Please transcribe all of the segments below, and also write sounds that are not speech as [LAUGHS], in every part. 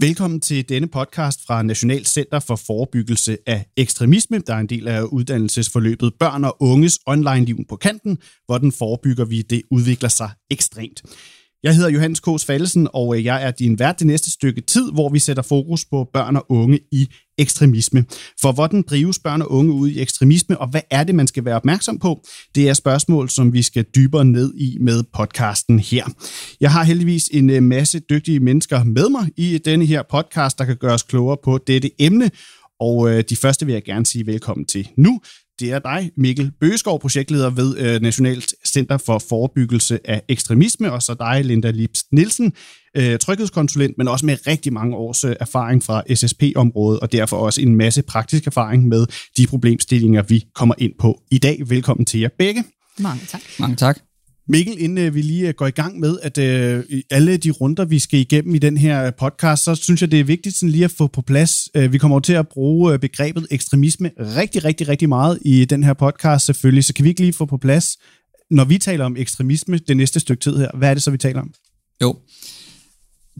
Velkommen til denne podcast fra National Center for Forebyggelse af Ekstremisme, der er en del af uddannelsesforløbet Børn og Unges Online-liv på kanten. hvor den forebygger vi, det udvikler sig ekstremt. Jeg hedder Johannes Kås Fallesen, og øh, jeg er din vært det næste stykke tid, hvor vi sætter fokus på børn og unge i ekstremisme. For hvordan drives børn og unge ud i ekstremisme, og hvad er det, man skal være opmærksom på? Det er spørgsmål, som vi skal dybere ned i med podcasten her. Jeg har heldigvis en øh, masse dygtige mennesker med mig i denne her podcast, der kan gøre os klogere på dette emne, og øh, de første vil jeg gerne sige velkommen til nu det er dig, Mikkel Bøgeskov, projektleder ved øh, Nationalt Center for Forebyggelse af Ekstremisme, og så dig, Linda Lips Nielsen, øh, tryghedskonsulent, men også med rigtig mange års øh, erfaring fra SSP-området, og derfor også en masse praktisk erfaring med de problemstillinger, vi kommer ind på i dag. Velkommen til jer begge. Mange tak. Mange tak. Mikkel, inden øh, vi lige øh, går i gang med, at øh, alle de runder, vi skal igennem i den her podcast, så synes jeg, det er vigtigt sådan lige at få på plads. Øh, vi kommer til at bruge begrebet ekstremisme rigtig, rigtig, rigtig meget i den her podcast selvfølgelig, så kan vi ikke lige få på plads, når vi taler om ekstremisme det næste stykke tid her, hvad er det så, vi taler om? Jo,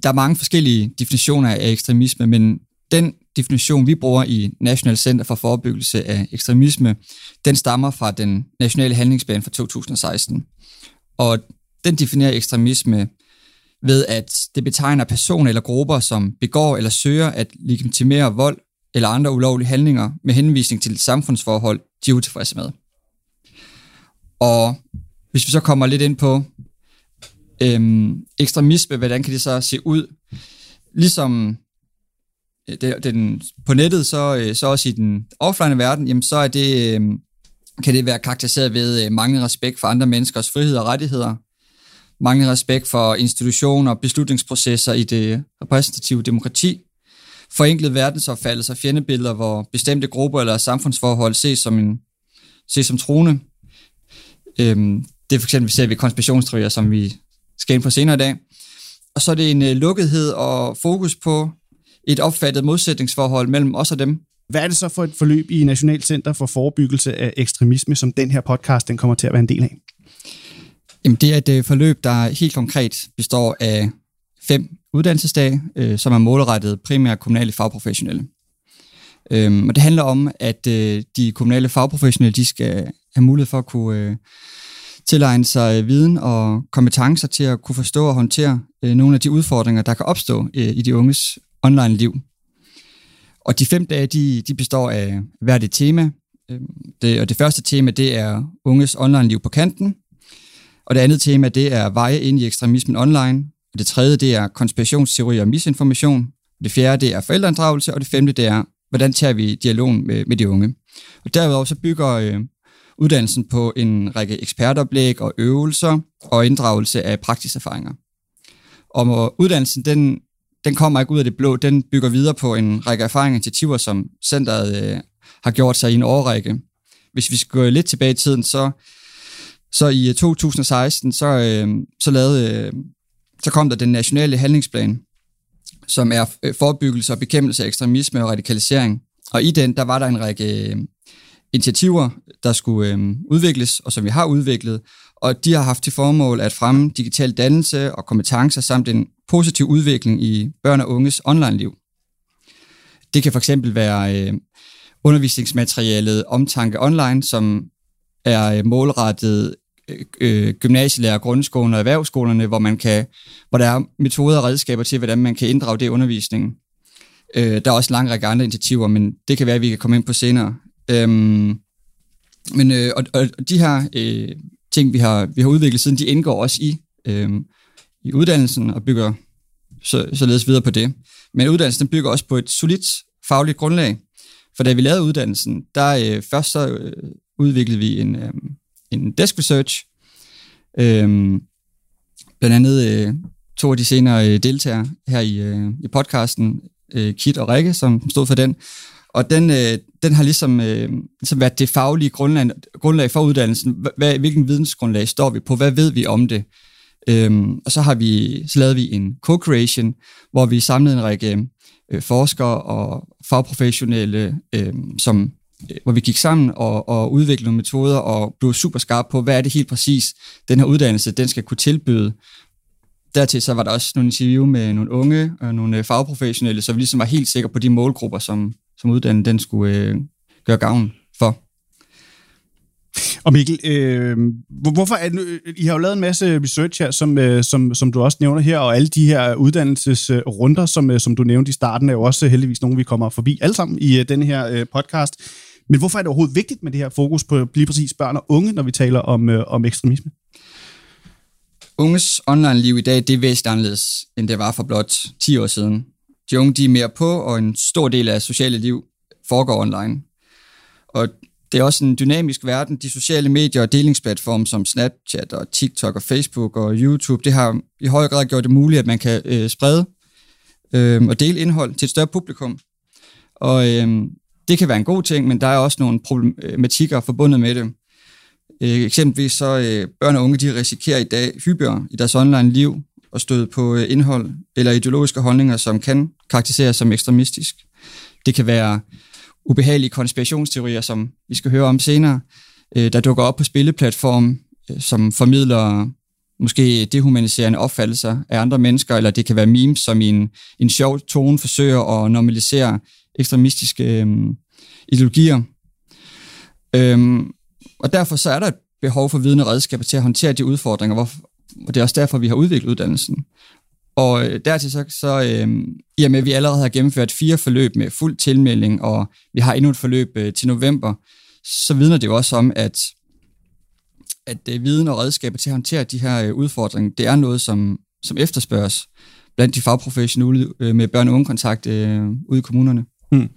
der er mange forskellige definitioner af ekstremisme, men den definition, vi bruger i National Center for Forebyggelse af Ekstremisme, den stammer fra den nationale handlingsplan fra 2016. Og den definerer ekstremisme ved, at det betegner personer eller grupper, som begår eller søger at legitimere vold eller andre ulovlige handlinger med henvisning til et samfundsforhold, de er utilfredse med. Og hvis vi så kommer lidt ind på øhm, ekstremisme, hvordan kan det så se ud? Ligesom øh, det, den, på nettet, så, øh, så også i den offline verden, jamen så er det, øhm, kan det være karakteriseret ved øh, manglende respekt for andre menneskers frihed og rettigheder, manglende respekt for institutioner og beslutningsprocesser i det repræsentative demokrati, forenklet verdensopfattelse og fjendebilleder, hvor bestemte grupper eller samfundsforhold ses som, en, ses som trone. Øhm, det er for eksempel, vi ser ved konspirationsteorier, som vi skal ind på senere i dag. Og så er det en øh, lukkethed og fokus på et opfattet modsætningsforhold mellem os og dem. Hvad er det så for et forløb i National Center for Forebyggelse af Ekstremisme, som den her podcast den kommer til at være en del af? Jamen, det er et øh, forløb, der helt konkret består af fem uddannelsesdage, øh, som er målrettet primært kommunale fagprofessionelle. Øhm, og det handler om, at øh, de kommunale fagprofessionelle de skal have mulighed for at kunne øh, tilegne sig øh, viden og kompetencer til at kunne forstå og håndtere øh, nogle af de udfordringer, der kan opstå øh, i de unges online liv. Og de fem dage, de, de består af hvert et tema. Øhm, det, og det første tema, det er unges online-liv på kanten. Og det andet tema, det er veje ind i ekstremismen online. Og det tredje, det er konspirationsteori og misinformation. Det fjerde, det er forældreinddragelse. Og det femte, det er, hvordan tager vi dialogen med, med de unge. Og derudover så bygger øh, uddannelsen på en række ekspertoplæg og øvelser og inddragelse af praktiske erfaringer. Og uddannelsen, den den kommer ikke ud af det blå. Den bygger videre på en række erfaringer og initiativer, som centret øh, har gjort sig i en årrække. Hvis vi skal gå lidt tilbage i tiden, så, så i øh, 2016, så, øh, så, lavede, øh, så kom der den nationale handlingsplan, som er øh, forebyggelse og bekæmpelse af ekstremisme og radikalisering. Og i den, der var der en række øh, initiativer, der skulle øh, udvikles, og som vi har udviklet, og de har haft til formål at fremme digital dannelse og kompetencer samt en positiv udvikling i børn og unges online-liv. Det kan for eksempel være øh, undervisningsmaterialet Omtanke Online, som er øh, målrettet øh, øh, gymnasielærer, grundskolen og erhvervsskolerne, hvor, man kan, hvor der er metoder og redskaber til, hvordan man kan inddrage det i undervisningen. Øh, der er også en lang række andre initiativer, men det kan være, at vi kan komme ind på senere. Øhm, men, øh, og, og de her øh, ting, vi har, vi har udviklet siden, de indgår også i, øh, i uddannelsen og bygger så, således videre på det. Men uddannelsen bygger også på et solidt fagligt grundlag. For da vi lavede uddannelsen, der øh, først så øh, udviklede vi en, øh, en desk research. Øh, blandt andet øh, to af de senere øh, deltagere her i, øh, i podcasten, øh, Kit og Rikke, som stod for den. Og den, øh, den har ligesom, øh, ligesom været det faglige grundlag, grundlag for uddannelsen. Hvad, hvilken vidensgrundlag står vi på? Hvad ved vi om det? Øhm, og så har vi så lavede vi en co-creation, hvor vi samlede en række øh, forskere og fagprofessionelle, øh, som, øh, hvor vi gik sammen og, og udviklede nogle metoder og blev super skarpe på, hvad er det helt præcis, den her uddannelse den skal kunne tilbyde dertil så var der også nogle interview med nogle unge og nogle øh, fagprofessionelle, så vi ligesom var helt sikre på de målgrupper, som, som uddannelsen den skulle øh, gøre gavn. Og Mikkel, øh, hvorfor er I har jo lavet en masse research her, som, øh, som, som du også nævner her, og alle de her uddannelsesrunder, som, øh, som du nævnte i starten, er jo også heldigvis nogle, vi kommer forbi alle sammen i øh, den her øh, podcast. Men hvorfor er det overhovedet vigtigt med det her fokus på lige præcis børn og unge, når vi taler om, øh, om ekstremisme? Unges online-liv i dag, det er væsentligt anderledes, end det var for blot 10 år siden. De unge, de er mere på, og en stor del af sociale liv foregår online. Og det er også en dynamisk verden. De sociale medier og delingsplatforme som Snapchat og TikTok og Facebook og YouTube, det har i høj grad gjort det muligt, at man kan øh, sprede øh, og dele indhold til et større publikum. Og øh, det kan være en god ting, men der er også nogle problematikker forbundet med det. Øh, eksempelvis så øh, børn og unge, de risikerer i dag hyppigere i deres online liv at støde på øh, indhold eller ideologiske holdninger, som kan karakteriseres som ekstremistisk. Det kan være ubehagelige konspirationsteorier, som vi skal høre om senere, øh, der dukker op på spilleplatform, øh, som formidler måske dehumaniserende opfattelser af andre mennesker, eller det kan være memes, som i en, en sjov tone forsøger at normalisere ekstremistiske øh, ideologier. Øhm, og derfor så er der et behov for vidne redskaber til at håndtere de udfordringer, hvor, og det er også derfor, vi har udviklet uddannelsen. Og øh, dertil så, så øh, i og med, at vi allerede har gennemført fire forløb med fuld tilmelding, og vi har endnu et forløb øh, til november, så vidner det jo også om, at, at øh, viden og redskaber til at håndtere de her øh, udfordringer, det er noget, som, som efterspørges blandt de fagprofessionelle øh, med børn- og ungekontakt øh, ude i kommunerne. Hmm.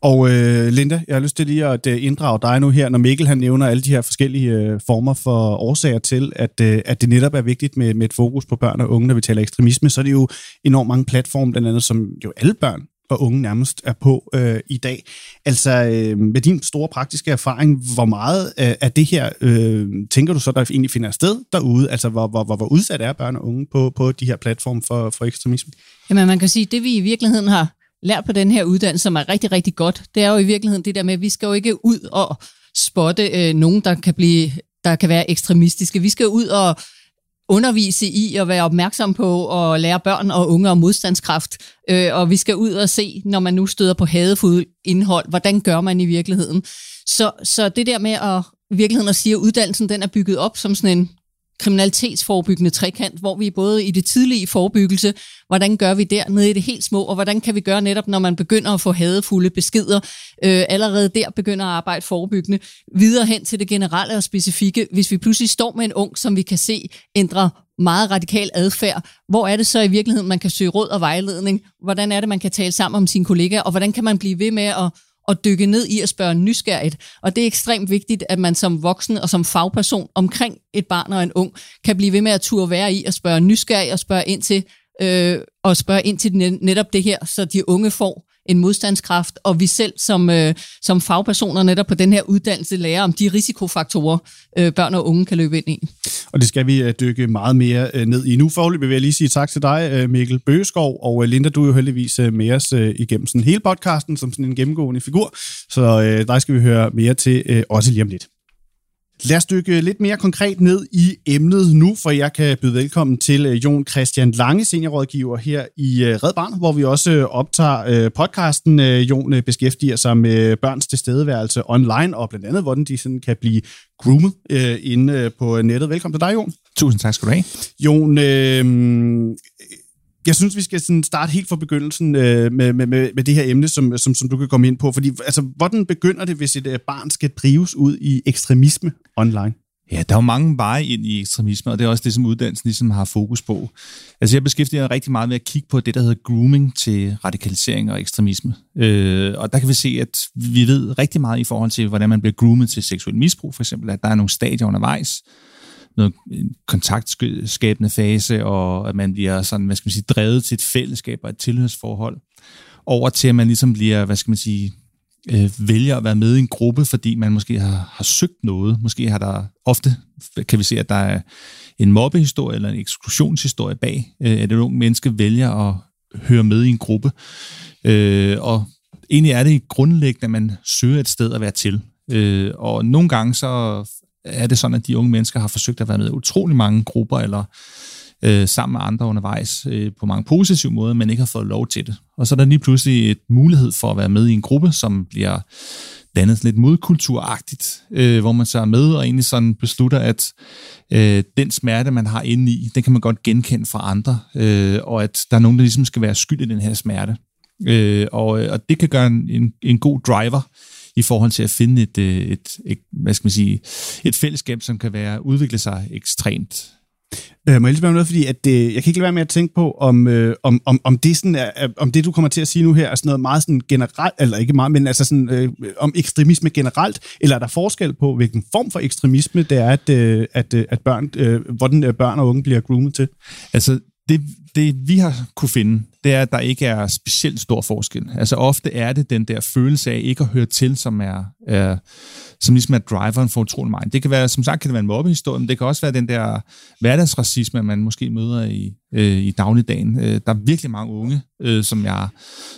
Og øh, Linda, jeg har lyst til lige at øh, inddrage dig nu her, når Mikkel han nævner alle de her forskellige øh, former for årsager til, at, øh, at det netop er vigtigt med, med et fokus på børn og unge, når vi taler ekstremisme, så er det jo enormt mange platforme, blandt andet som jo alle børn og unge nærmest er på øh, i dag. Altså øh, med din store praktiske erfaring, hvor meget øh, af det her øh, tænker du så, der egentlig finder sted derude? Altså hvor, hvor, hvor, hvor udsat er børn og unge på, på de her platforme for, for ekstremisme? Jamen man kan sige, det vi i virkeligheden har lært på den her uddannelse, som er rigtig, rigtig godt, det er jo i virkeligheden det der med, at vi skal jo ikke ud og spotte øh, nogen, der kan, blive, der kan være ekstremistiske. Vi skal ud og undervise i at være opmærksom på og lære børn og unge om modstandskraft. Øh, og vi skal ud og se, når man nu støder på hadefuld indhold, hvordan gør man i virkeligheden. Så, så det der med at i virkeligheden at sige, at uddannelsen den er bygget op som sådan en kriminalitetsforebyggende trekant, hvor vi både i det tidlige forebyggelse, hvordan gør vi der nede i det helt små, og hvordan kan vi gøre netop, når man begynder at få hadefulde beskeder, øh, allerede der begynder at arbejde forebyggende, videre hen til det generelle og specifikke. Hvis vi pludselig står med en ung, som vi kan se ændre meget radikal adfærd, hvor er det så i virkeligheden, man kan søge råd og vejledning? Hvordan er det, man kan tale sammen om sine kollegaer, og hvordan kan man blive ved med at at dykke ned i at spørge nysgerrigt. Og det er ekstremt vigtigt, at man som voksen og som fagperson omkring et barn og en ung, kan blive ved med at turde være i at spørge nysgerrigt og spørge ind til, øh, og spørge ind til netop det her, så de unge får en modstandskraft, og vi selv som, øh, som fagpersoner netop på den her uddannelse lærer om de risikofaktorer, øh, børn og unge kan løbe ind i. Og det skal vi øh, dykke meget mere øh, ned i. Nu forhåbentlig vil jeg lige sige tak til dig, øh, Mikkel Bøgeskov, og Linda, du er jo heldigvis med os igennem sådan hele podcasten som sådan en gennemgående figur, så dig skal vi høre mere til også lige om lidt. Lad os dykke lidt mere konkret ned i emnet nu, for jeg kan byde velkommen til øh, Jon Christian Lange, seniorrådgiver her i øh, Red Barn, hvor vi også øh, optager podcasten. Jon beskæftiger sig med børns tilstedeværelse online, og blandt andet, hvordan de sådan kan blive groomet inde på nettet. Velkommen til dig, Jon. Tusind tak skal du have. Jon, øh, jeg synes, vi skal sådan starte helt fra begyndelsen øh, med, med, med, med det her emne, som, som, som du kan komme ind på. Fordi, altså, hvordan begynder det, hvis et øh, barn skal drives ud i ekstremisme online? Ja, der er jo mange veje ind i ekstremisme, og det er også det, som uddannelsen ligesom har fokus på. Altså jeg beskæftiger mig rigtig meget med at kigge på det, der hedder grooming til radikalisering og ekstremisme. Øh, og der kan vi se, at vi ved rigtig meget i forhold til, hvordan man bliver groomet til seksuel misbrug, for eksempel, at der er nogle stadier undervejs, noget kontaktskabende fase, og at man bliver sådan, hvad skal man sige, drevet til et fællesskab og et tilhørsforhold, over til at man ligesom bliver, hvad skal man sige, øh, vælger at være med i en gruppe, fordi man måske har, har søgt noget. Måske har der ofte, kan vi se, at der er en mobbehistorie eller en eksklusionshistorie bag, øh, at et ung menneske vælger at høre med i en gruppe. Øh, og egentlig er det grundlæggende, at man søger et sted at være til. Øh, og nogle gange så er det sådan, at de unge mennesker har forsøgt at være med i utrolig mange grupper, eller øh, sammen med andre undervejs øh, på mange positive måder, men ikke har fået lov til det. Og så er der lige pludselig et mulighed for at være med i en gruppe, som bliver dannet lidt modkulturagtigt, øh, hvor man så er med og egentlig sådan beslutter, at øh, den smerte, man har inde i, den kan man godt genkende fra andre, øh, og at der er nogen, der ligesom skal være skyld i den her smerte. Øh, og, øh, og det kan gøre en, en, en god driver i forhold til at finde et, øh, et, et, hvad skal man sige, et fællesskab, som kan være udvikle sig ekstremt Øh, må jeg lige spørge noget, fordi at, øh, jeg kan ikke lade være med at tænke på, om, øh, om, om, om, det sådan er, om det, du kommer til at sige nu her, er sådan noget meget sådan generelt, eller ikke meget, men altså sådan, øh, om ekstremisme generelt, eller er der forskel på, hvilken form for ekstremisme det er, at, øh, at, øh, at børn, øh, hvordan øh, børn og unge bliver groomet til? Altså, det, det vi har kunne finde, det er, at der ikke er specielt stor forskel. Altså ofte er det den der følelse af ikke at høre til, som er, øh, som ligesom er driveren for utrolig meget. Det kan være, som sagt, kan det være en mobbehistorie, men det kan også være den der hverdagsracisme, man måske møder i, øh, i dagligdagen. Øh, der er virkelig mange unge, øh, som, jeg,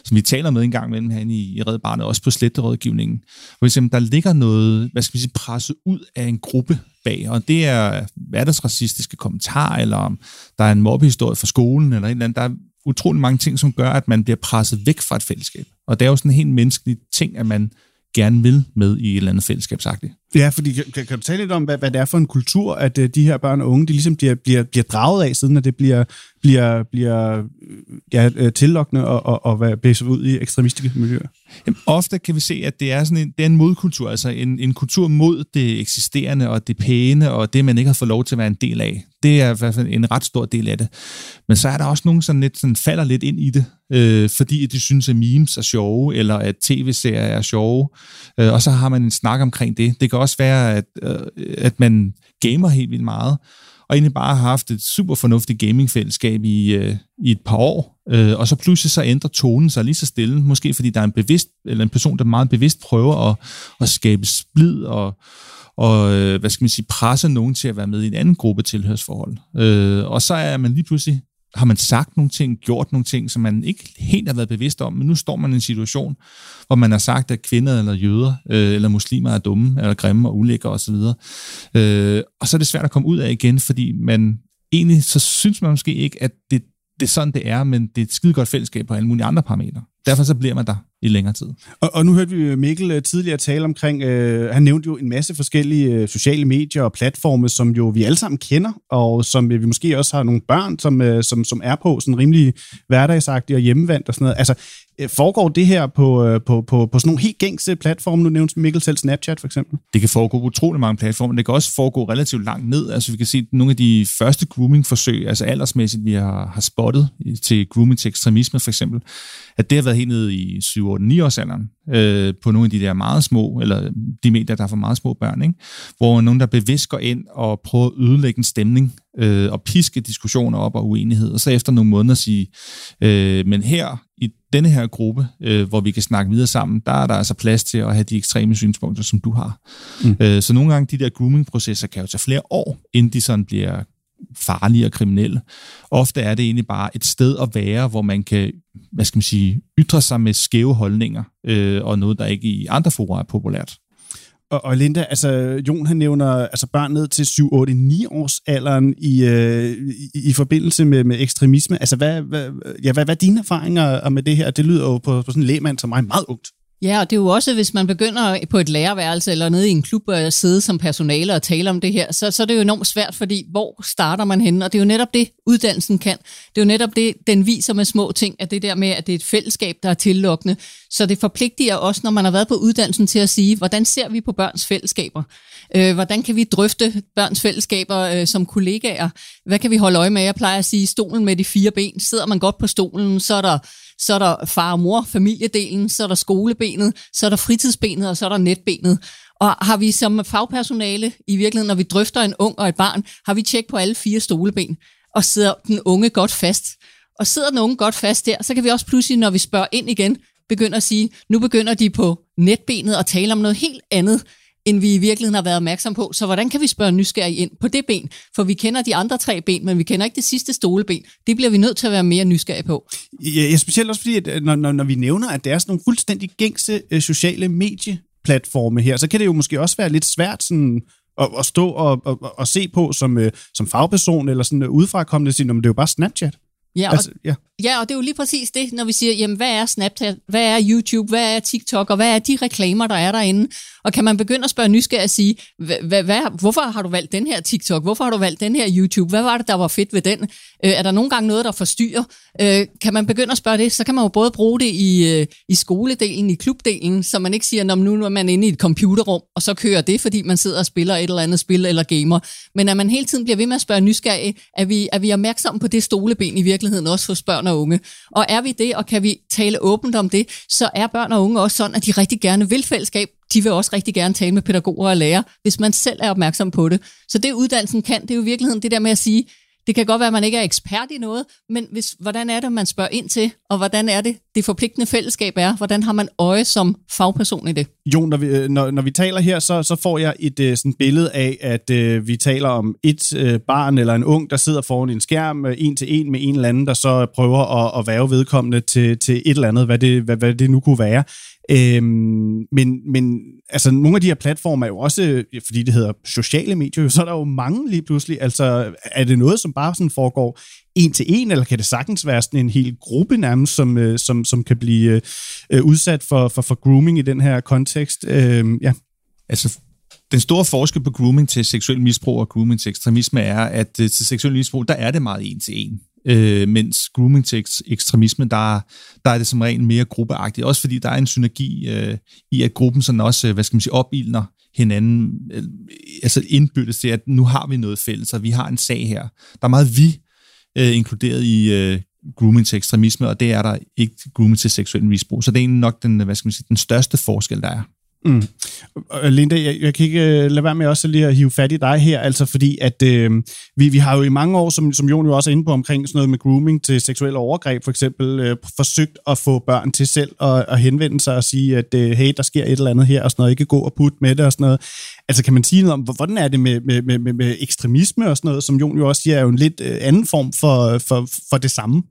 som vi taler med en gang imellem herinde i, i Red Barnet, også på sletterådgivningen, hvor vi der ligger noget, hvad skal vi sige, presset ud af en gruppe bag, og det er hverdagsracistiske kommentarer, eller om der er en mobbehistorie fra skolen, eller et eller andet. Der er utrolig mange ting, som gør, at man bliver presset væk fra et fællesskab. Og det er jo sådan en helt menneskelig ting, at man gerne vil med i et eller andet fællesskabsagtigt. Ja, fordi kan, kan du tale lidt om, hvad, hvad det er for en kultur, at uh, de her børn og unge, de ligesom bliver, bliver, bliver draget af, siden at det bliver, bliver, bliver ja, øh, tillokkende og, og, og være ud i ekstremistiske miljøer? Jamen, ofte kan vi se, at det er, sådan en, det er en modkultur, altså en, en kultur mod det eksisterende og det pæne og det, man ikke har fået lov til at være en del af. Det er i hvert fald en ret stor del af det. Men så er der også nogen, som lidt sådan falder lidt ind i det, øh, fordi de synes, at memes er sjove, eller at tv-serier er sjove, øh, og så har man en snak omkring det. Det kan også være, at, øh, at man gamer helt vildt meget, og egentlig bare har haft et super fornuftigt gamingfællesskab i, øh, i et par år, øh, og så pludselig så ændrer tonen sig lige så stille, måske fordi der er en bevidst, eller en person, der meget bevidst prøver at, at skabe splid og, og øh, hvad skal man sige, presse nogen til at være med i en anden gruppe tilhørsforhold. Øh, og så er man lige pludselig har man sagt nogle ting, gjort nogle ting, som man ikke helt har været bevidst om, men nu står man i en situation, hvor man har sagt, at kvinder eller jøder øh, eller muslimer er dumme, eller grimme og ulækre osv. Øh, og så er det svært at komme ud af igen, fordi man egentlig så synes man måske ikke, at det, det er sådan, det er, men det er et skide godt fællesskab på alle mulige andre parametre. Derfor så bliver man der i længere tid. Og, og nu hørte vi Mikkel øh, tidligere tale omkring, øh, han nævnte jo en masse forskellige øh, sociale medier og platforme, som jo vi alle sammen kender, og som øh, vi måske også har nogle børn, som, øh, som, som er på sådan rimelig hverdagsagtige og hjemmevandt og sådan noget. Altså, foregår det her på, på, på, på sådan nogle helt gængse platforme? Nu nævnte Mikkel selv Snapchat for eksempel. Det kan foregå utrolig mange platforme. Det kan også foregå relativt langt ned. Altså vi kan se nogle af de første grooming-forsøg, altså aldersmæssigt, vi har, har spottet til grooming til ekstremisme for eksempel, at det har været helt nede i 7-8-9 års alderen øh, på nogle af de der meget små, eller de medier, der er for meget små børn, ikke? hvor nogen, der bevidst går ind og prøver at ødelægge en stemning øh, og piske diskussioner op og uenighed, og så efter nogle måneder sige, øh, men her i denne her gruppe, øh, hvor vi kan snakke videre sammen, der er der altså plads til at have de ekstreme synspunkter, som du har. Mm. Øh, så nogle gange de der grooming-processer kan jo tage flere år, inden de sådan bliver farlige og kriminelle. Ofte er det egentlig bare et sted at være, hvor man kan, hvad skal man sige, ytre sig med skæve holdninger, øh, og noget, der ikke i andre fora er populært. Og, og Linda, altså Jon han nævner altså børn ned til 7, 8, 9 års alderen i, øh, i, i forbindelse med, med ekstremisme. Altså hvad, hvad, ja, hvad, hvad er dine erfaringer med det her? Det lyder jo på, på sådan en lægmand som mig meget ungt. Ja, og det er jo også, hvis man begynder på et lærerværelse eller nede i en klub og sidde som personale og tale om det her, så, så er det jo enormt svært, fordi hvor starter man henne? Og det er jo netop det, uddannelsen kan. Det er jo netop det, den viser med små ting, at det der med, at det er et fællesskab, der er tillukkende. Så det forpligter også, når man har været på uddannelsen, til at sige, hvordan ser vi på børns fællesskaber? Øh, hvordan kan vi drøfte børns fællesskaber øh, som kollegaer? Hvad kan vi holde øje med? Jeg plejer at sige, stolen med de fire ben. Sidder man godt på stolen, så er der så er der far og mor, familiedelen, så er der skolebenet, så er der fritidsbenet, og så er der netbenet. Og har vi som fagpersonale, i virkeligheden, når vi drøfter en ung og et barn, har vi tjek på alle fire stoleben, og sidder den unge godt fast. Og sidder den unge godt fast der, så kan vi også pludselig, når vi spørger ind igen, begynde at sige, nu begynder de på netbenet og tale om noget helt andet, end vi i virkeligheden har været opmærksom på. Så hvordan kan vi spørge nysgerrig ind på det ben? For vi kender de andre tre ben, men vi kender ikke det sidste stoleben. Det bliver vi nødt til at være mere nysgerrige på. Ja, specielt også fordi, at øh, når, når, når vi nævner, at det er sådan nogle fuldstændig gængse øh, sociale medieplatforme her, så kan det jo måske også være lidt svært sådan at, at stå og, og, og se på som, øh, som fagperson, eller sådan udefrakommende, sige, det er jo bare Snapchat. Ja, og, altså, ja. ja, og det er jo lige præcis det, når vi siger, jamen, hvad er Snapchat, hvad er YouTube, hvad er TikTok, og hvad er de reklamer, der er derinde? Og kan man begynde at spørge nysgerrig og sige, hvorfor har du valgt den her TikTok? Hvorfor har du valgt den her YouTube? Hvad var det, der var fedt ved den? Øh, er der nogle gange noget, der forstyrrer? Øh, kan man begynde at spørge det, så kan man jo både bruge det i, øh, i skoledelen, i klubdelen, så man ikke siger, når nu er man inde i et computerrum, og så kører det, fordi man sidder og spiller et eller andet spil eller gamer. Men at man hele tiden bliver ved med at spørge nysgerrig, er vi, er vi opmærksomme på det stoleben i virkeligheden også hos børn og unge? Og er vi det, og kan vi tale åbent om det, så er børn og unge også sådan, at de rigtig gerne vil fællesskab, de vil også rigtig gerne tale med pædagoger og lærere, hvis man selv er opmærksom på det. Så det uddannelsen kan, det er jo i virkeligheden det der med at sige, det kan godt være, at man ikke er ekspert i noget, men hvis, hvordan er det, man spørger ind til, og hvordan er det, det forpligtende fællesskab er? Hvordan har man øje som fagperson i det? Jo, når vi, øh, når, når vi taler her, så, så får jeg et øh, sådan billede af, at øh, vi taler om et barn eller en ung, der sidder foran en skærm uh, en til en med en eller anden, der så prøver at, at være vedkommende til, til et eller andet, hvad det, hvad, hvad det nu kunne være. Øhm, men, men altså, nogle af de her platforme er jo også, fordi det hedder sociale medier, så er der jo mange lige pludselig. Altså, er det noget, som bare sådan foregår en til en, eller kan det sagtens være sådan en hel gruppe nærmest, som, øh, som, som kan blive øh, udsat for, for, for grooming i den her kontekst? Øhm, ja. Altså, den store forskel på grooming til seksuel misbrug og grooming til ekstremisme er, at øh, til seksuel misbrug, der er det meget en til en øh, mens grooming til ekstremisme, der, der er det som regel mere gruppeagtigt. Også fordi der er en synergi øh, i, at gruppen sådan også, øh, hvad skal man sige, opildner hinanden, øh, altså indbyttes til, at nu har vi noget fælles, og vi har en sag her. Der er meget vi øh, inkluderet i øh, grooming til ekstremisme, og det er der ikke grooming til seksuel misbrug. Så det er nok den, hvad skal man sige, den største forskel, der er. Mm. Linda, jeg, jeg kan ikke uh, lade være med også lige at hive fat i dig her, altså fordi at uh, vi, vi har jo i mange år, som, som Jon jo også er inde på omkring sådan noget med grooming til seksuelle overgreb, for eksempel uh, forsøgt at få børn til selv at, at henvende sig og sige, at uh, hey, der sker et eller andet her og sådan noget, ikke gå og putte med det og sådan noget. Altså kan man sige noget om, hvordan er det med, med, med, med ekstremisme og sådan noget, som Jon jo også siger, er jo en lidt anden form for, for, for det samme?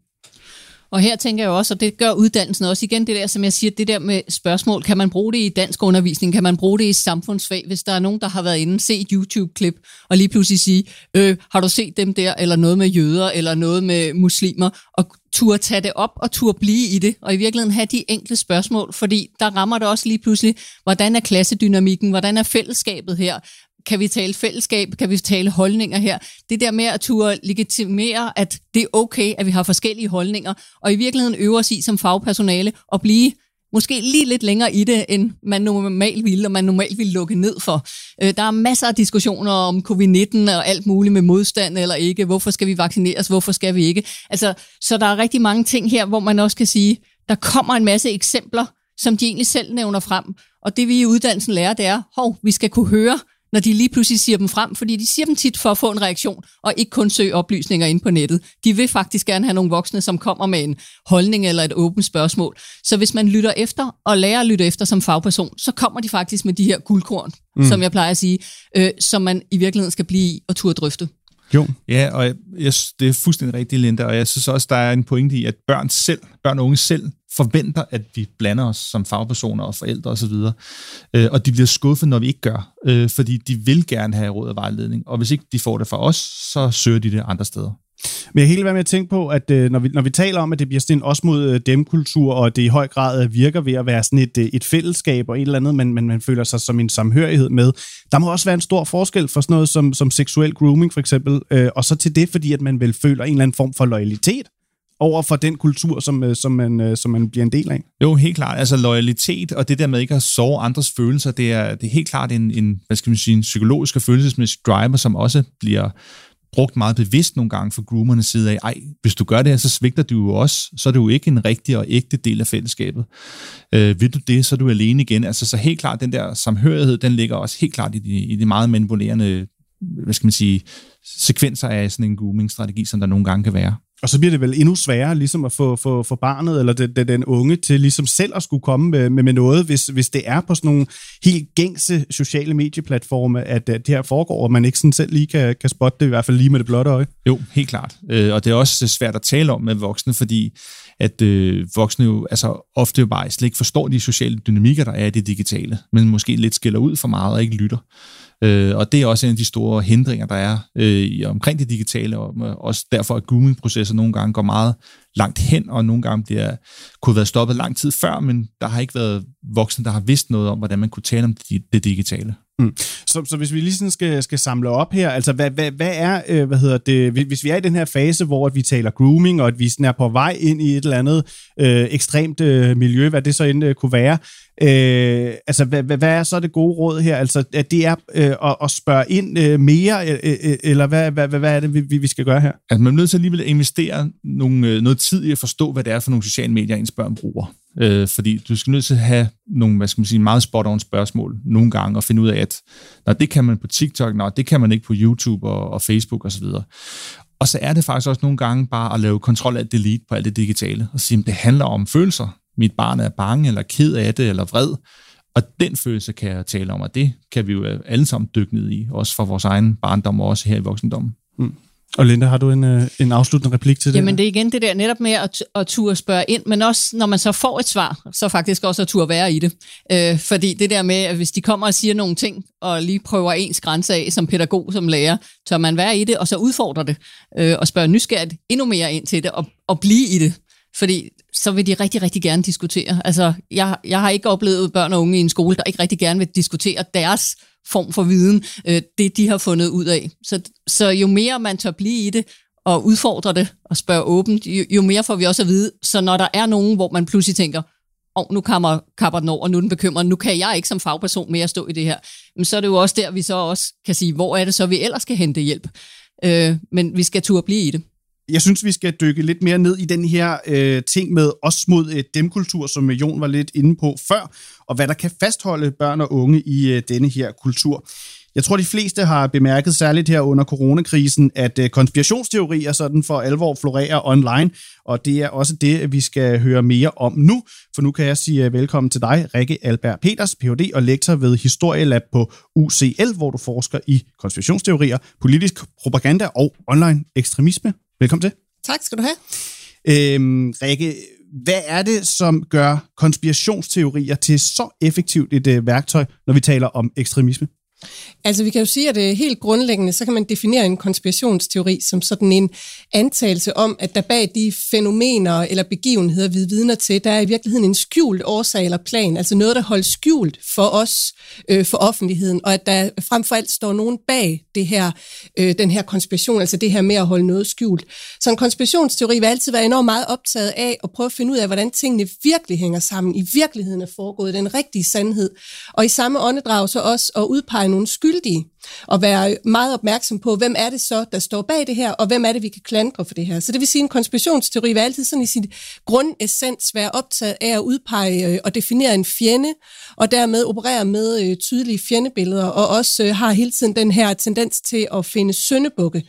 Og her tænker jeg også, og det gør uddannelsen også igen, det der, som jeg siger, det der med spørgsmål, kan man bruge det i dansk undervisning, kan man bruge det i samfundsfag, hvis der er nogen, der har været inde, se et YouTube-klip, og lige pludselig sige, øh, har du set dem der, eller noget med jøder, eller noget med muslimer, og turde tage det op og turde blive i det, og i virkeligheden have de enkle spørgsmål, fordi der rammer det også lige pludselig, hvordan er klassedynamikken, hvordan er fællesskabet her, kan vi tale fællesskab, kan vi tale holdninger her. Det der med at turde legitimere, at det er okay, at vi har forskellige holdninger, og i virkeligheden øver os i som fagpersonale at blive måske lige lidt længere i det, end man normalt ville, og man normalt ville lukke ned for. Øh, der er masser af diskussioner om covid-19 og alt muligt med modstand eller ikke. Hvorfor skal vi vaccineres? Hvorfor skal vi ikke? Altså, så der er rigtig mange ting her, hvor man også kan sige, der kommer en masse eksempler, som de egentlig selv nævner frem. Og det vi i uddannelsen lærer, det er, hov, vi skal kunne høre, når de lige pludselig siger dem frem, fordi de siger dem tit for at få en reaktion, og ikke kun søge oplysninger ind på nettet. De vil faktisk gerne have nogle voksne, som kommer med en holdning eller et åbent spørgsmål. Så hvis man lytter efter, og lærer at lytte efter som fagperson, så kommer de faktisk med de her guldkorn, mm. som jeg plejer at sige, øh, som man i virkeligheden skal blive i og turde drøfte. Jo. Ja, og jeg, jeg, det er fuldstændig rigtigt, Linda, og jeg synes også, der er en pointe i, at børn selv, børn og unge selv, forventer, at vi blander os som fagpersoner og forældre osv., og, øh, og de bliver skuffet, når vi ikke gør, øh, fordi de vil gerne have råd og vejledning, og hvis ikke de får det fra os, så søger de det andre steder. Men jeg helt være med at tænke på, at øh, når, vi, når vi taler om, at det bliver sådan en os mod øh, dem-kultur, og det i høj grad øh, virker ved at være sådan et, øh, et fællesskab og et eller andet, men, man, man føler sig som en samhørighed med, der må også være en stor forskel for sådan noget som, som seksuel grooming for eksempel, øh, og så til det, fordi at man vel føler en eller anden form for loyalitet over for den kultur, som, øh, som, man, øh, som man bliver en del af. Jo, helt klart. Altså loyalitet og det der med ikke at sove andres følelser, det er, det er helt klart en, en, hvad skal man sige, en psykologisk og følelsesmæssig driver, som også bliver brugt meget bevidst nogle gange fra groomernes side af, ej, hvis du gør det her, så svigter du jo også, så er du jo ikke en rigtig og ægte del af fællesskabet. Øh, vil du det, så er du alene igen. Altså så helt klart, den der samhørighed, den ligger også helt klart i de, i de meget manipulerende, hvad skal man sige, sekvenser af sådan en grooming-strategi, som der nogle gange kan være. Og så bliver det vel endnu sværere ligesom at få, få, få barnet eller den, den unge til ligesom selv at skulle komme med, med, med noget, hvis, hvis det er på sådan nogle helt gængse sociale medieplatforme, at, at det her foregår, og man ikke sådan selv lige kan, kan spotte det, i hvert fald lige med det blotte øje. Jo, helt klart. Øh, og det er også øh, svært at tale om med voksne, fordi at øh, voksne jo altså, ofte jo bare slet ikke forstår de sociale dynamikker, der er i det digitale, men måske lidt skiller ud for meget og ikke lytter. Øh, og det er også en af de store hindringer, der er øh, omkring det digitale, og øh, også derfor, at grooming-processer nogle gange går meget langt hen, og nogle gange bliver, kunne være stoppet lang tid før, men der har ikke været voksne, der har vidst noget om, hvordan man kunne tale om det, det digitale. Mm. Så, så hvis vi lige sådan skal, skal samle op her, altså hvad, hvad, hvad er, øh, hvad hedder det, hvis vi er i den her fase, hvor at vi taler grooming, og at vi sådan er på vej ind i et eller andet øh, ekstremt øh, miljø, hvad det så end øh, kunne være, øh, altså hvad, hvad, hvad er så det gode råd her? Altså at det er øh, at, at spørge ind øh, mere, øh, øh, eller hvad, hvad, hvad, hvad er det, vi, vi skal gøre her? Altså man er nødt til alligevel at investere nogle, øh, noget tid i at forstå, hvad det er for nogle sociale medier, ens børn bruger. Øh, fordi du skal nødt til at have nogle, hvad skal man sige, meget spot-on spørgsmål nogle gange, og finde ud af, at når det kan man på TikTok, når det kan man ikke på YouTube og, og Facebook osv. Og, og så er det faktisk også nogle gange bare at lave kontrol af delete på alt det digitale, og sige, at det handler om følelser. Mit barn er bange, eller ked af det, eller vred. Og den følelse kan jeg tale om, og det kan vi jo alle sammen dykke ned i, også for vores egen barndom, og også her i voksendommen. Mm. Og Linda, har du en, øh, en afsluttende replik til det? Jamen det er igen det der netop med at, at turde spørge ind, men også når man så får et svar, så faktisk også at turde være i det. Øh, fordi det der med, at hvis de kommer og siger nogle ting, og lige prøver ens grænse af som pædagog, som lærer, så man være i det, og så udfordrer det, øh, og spørger nysgerrigt endnu mere ind til det, og, og blive i det. Fordi så vil de rigtig, rigtig gerne diskutere. Altså, jeg, jeg har ikke oplevet børn og unge i en skole, der ikke rigtig gerne vil diskutere deres form for viden, øh, det de har fundet ud af. Så, så jo mere man tør blive i det, og udfordre det, og spørge åbent, jo, jo mere får vi også at vide. Så når der er nogen, hvor man pludselig tænker, og nu kommer, kapper den over, nu er den bekymret, nu kan jeg ikke som fagperson mere stå i det her. Men så er det jo også der, vi så også kan sige, hvor er det så, vi ellers skal hente hjælp. Øh, men vi skal turde blive i det jeg synes, vi skal dykke lidt mere ned i den her øh, ting med os mod øh, demkultur, som øh, Jon var lidt inde på før, og hvad der kan fastholde børn og unge i øh, denne her kultur. Jeg tror, de fleste har bemærket særligt her under coronakrisen, at øh, konspirationsteorier sådan for alvor florerer online, og det er også det, vi skal høre mere om nu. For nu kan jeg sige øh, velkommen til dig, Rikke Albert Peters, Ph.D. og lektor ved Historielab på UCL, hvor du forsker i konspirationsteorier, politisk propaganda og online ekstremisme. Velkommen til. Tak skal du have. Øhm, Rikke, hvad er det, som gør konspirationsteorier til så effektivt et øh, værktøj, når vi taler om ekstremisme? Altså vi kan jo sige, at det helt grundlæggende, så kan man definere en konspirationsteori som sådan en antagelse om, at der bag de fænomener eller begivenheder, vi vidner til, der er i virkeligheden en skjult årsag eller plan, altså noget, der holdes skjult for os, øh, for offentligheden, og at der frem for alt står nogen bag det her, øh, den her konspiration, altså det her med at holde noget skjult. Så en konspirationsteori vil altid være enormt meget optaget af at prøve at finde ud af, hvordan tingene virkelig hænger sammen, i virkeligheden er foregået, den rigtige sandhed, og i samme åndedrag så også at udpege nogen skyldige, og være meget opmærksom på, hvem er det så, der står bag det her, og hvem er det, vi kan klandre for det her. Så det vil sige, en konspirationsteori vil altid sådan i sin grundessens være optaget af at udpege øh, og definere en fjende, og dermed operere med øh, tydelige fjendebilleder, og også øh, har hele tiden den her tendens til at finde søndebukke,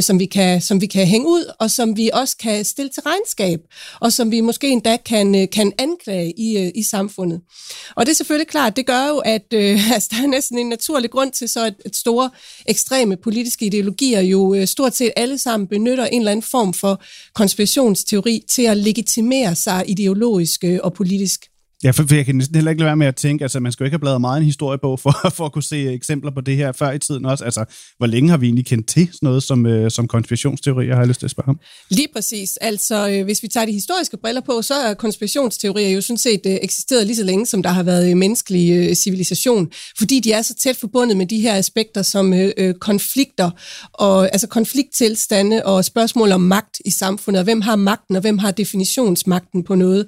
som, vi kan, som vi kan hænge ud, og som vi også kan stille til regnskab, og som vi måske endda kan, kan anklage i, i samfundet. Og det er selvfølgelig klart, det gør jo, at øh, [LAUGHS] altså, der er næsten en naturlig grund til så, at, at store ekstreme politiske ideologier jo øh, stort set alle sammen benytter en eller anden form for konspirationsteori til at legitimere sig ideologisk øh, og politisk. Ja, for, for jeg kan næsten heller ikke lade være med at tænke, altså man skal jo ikke have bladret meget en historiebog for, [LAUGHS] for at kunne se eksempler på det her før i tiden også. Altså, hvor længe har vi egentlig kendt til sådan noget som, øh, som konspirationsteorier, har jeg lyst til at spørge om? Lige præcis. Altså, øh, hvis vi tager de historiske briller på, så er konspirationsteorier jo sådan set øh, eksisteret lige så længe, som der har været øh, menneskelig øh, civilisation, fordi de er så tæt forbundet med de her aspekter som øh, øh, konflikter, og, altså konflikttilstande og spørgsmål om magt i samfundet, og hvem har magten, og hvem har definitionsmagten på noget.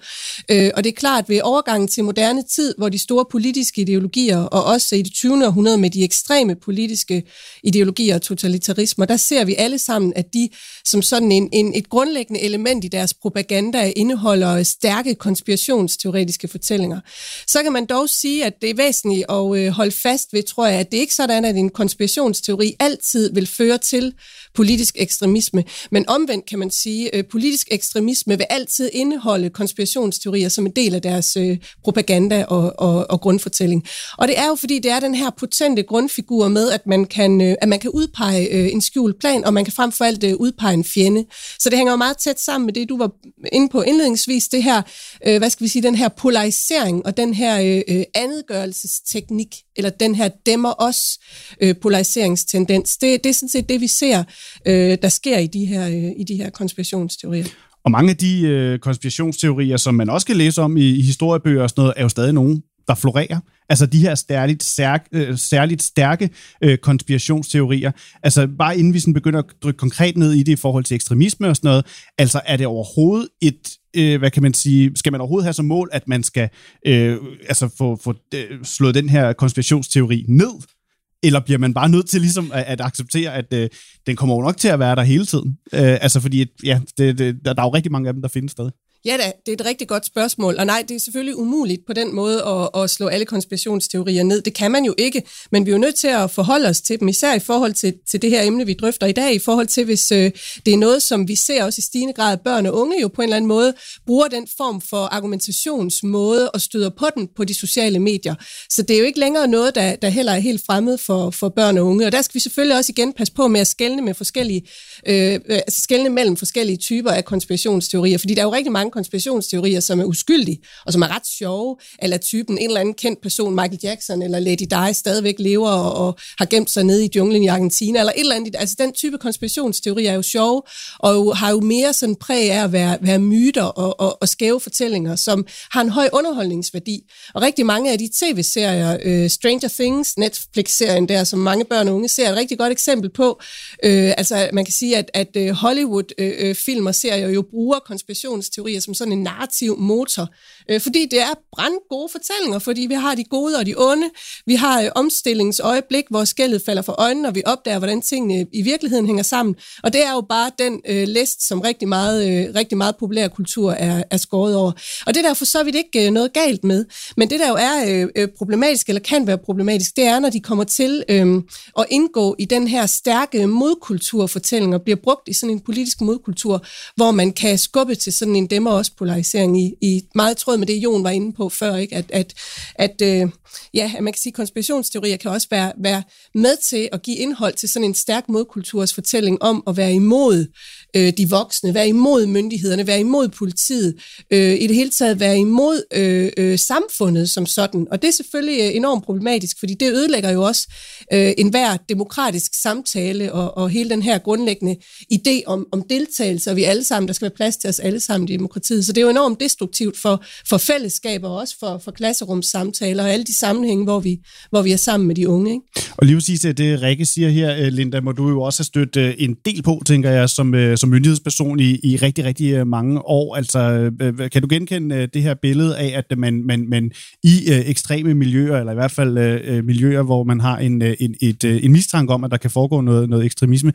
Øh, og det er klart, at ved overgangen til moderne tid, hvor de store politiske ideologier, og også i det 20. århundrede med de ekstreme politiske ideologier og totalitarismer, der ser vi alle sammen, at de som sådan en, en, et grundlæggende element i deres propaganda indeholder stærke konspirationsteoretiske fortællinger. Så kan man dog sige, at det er væsentligt at øh, holde fast ved, tror jeg, at det ikke er sådan, at en konspirationsteori altid vil føre til politisk ekstremisme. Men omvendt kan man sige, at øh, politisk ekstremisme vil altid indeholde konspirationsteorier som en del af deres, øh, propaganda og, og, og grundfortælling. Og det er jo fordi, det er den her potente grundfigur med, at man kan, øh, at man kan udpege øh, en skjult plan, og man kan frem for alt øh, udpege en fjende. Så det hænger jo meget tæt sammen med det, du var inde på indledningsvis, det her, øh, hvad skal vi sige, den her polarisering og den her øh, øh andetgørelsesteknik, eller den her dæmmer os øh, polariseringstendens. Det, det er sådan set det, vi ser, øh, der sker i de her, øh, i de her konspirationsteorier. Og mange af de øh, konspirationsteorier, som man også kan læse om i, i historiebøger og sådan noget, er jo stadig nogen, der florerer. Altså de her særligt, særk, øh, særligt stærke øh, konspirationsteorier. Altså bare inden vi sådan begynder at dykke konkret ned i det i forhold til ekstremisme og sådan noget, altså er det overhovedet et, øh, hvad kan man sige, skal man overhovedet have som mål, at man skal øh, altså få, få øh, slået den her konspirationsteori ned? Eller bliver man bare nødt til ligesom at, at acceptere, at øh, den kommer jo nok til at være der hele tiden? Øh, altså fordi, ja, det, det, der, der er jo rigtig mange af dem, der findes stadig. Ja da, det er et rigtig godt spørgsmål. Og nej, det er selvfølgelig umuligt på den måde at, at slå alle konspirationsteorier ned. Det kan man jo ikke, men vi er jo nødt til at forholde os til dem, især i forhold til, til det her emne, vi drøfter i dag, i forhold til, hvis øh, det er noget, som vi ser også i stigende grad, at børn og unge jo på en eller anden måde bruger den form for argumentationsmåde og støder på den på de sociale medier. Så det er jo ikke længere noget, der, der heller er helt fremmed for, for børn og unge. Og der skal vi selvfølgelig også igen passe på med at skelne med forskellige, øh, øh altså skelne mellem forskellige typer af konspirationsteorier, fordi der er jo rigtig mange konspirationsteorier, som er uskyldige, og som er ret sjove, eller typen en eller anden kendt person, Michael Jackson eller Lady Di, stadigvæk lever og, og har gemt sig nede i junglen i Argentina, eller et eller andet. Altså den type konspirationsteorier er jo sjove, og jo, har jo mere sådan præg af at være, være myter og, og, og skæve fortællinger, som har en høj underholdningsværdi. Og rigtig mange af de tv-serier, øh, Stranger Things, Netflix-serien der, som mange børn og unge ser, er et rigtig godt eksempel på. Øh, altså man kan sige, at, at Hollywood-film øh, øh, øh og serier jo bruger konspirationsteorier som sådan en narrativ motor. Øh, fordi det er brand gode fortællinger, fordi vi har de gode og de onde. Vi har øh, omstillingsøjeblik, hvor skældet falder for øjnene, og vi opdager, hvordan tingene i virkeligheden hænger sammen. Og det er jo bare den øh, list, som rigtig meget, øh, rigtig meget populær kultur er, er skåret over. Og det er der for så vidt ikke øh, noget galt med. Men det der jo er øh, øh, problematisk, eller kan være problematisk, det er, når de kommer til øh, at indgå i den her stærke modkulturfortælling og bliver brugt i sådan en politisk modkultur, hvor man kan skubbe til sådan en dem også polarisering i, i meget tråd med det, Jon var inde på før, ikke? at, at, at øh, ja, man kan sige, at konspirationsteorier kan også være, være med til at give indhold til sådan en stærk modkulturs fortælling om at være imod øh, de voksne, være imod myndighederne, være imod politiet, øh, i det hele taget være imod øh, øh, samfundet som sådan. Og det er selvfølgelig øh, enormt problematisk, fordi det ødelægger jo også øh, enhver demokratisk samtale og, og hele den her grundlæggende idé om, om deltagelse, og vi alle sammen, der skal være plads til os alle sammen i demokratiet. Så det er jo enormt destruktivt for, for fællesskaber og også for, for klasserumssamtaler og alle de sammenhænge, hvor vi, hvor vi er sammen med de unge. Ikke? Og lige præcis det, Rikke siger her, øh, Linda, må du jo også have stødt øh, en del på, tænker jeg, som, som som myndighedsperson i, i rigtig, rigtig øh, mange år. Altså, øh, øh, kan du genkende det her billede af, at man, man, man i ekstreme miljøer, eller i hvert fald miljøer, hvor man har en, en, et, en mistanke om, at der kan foregå noget, noget ekstremisme,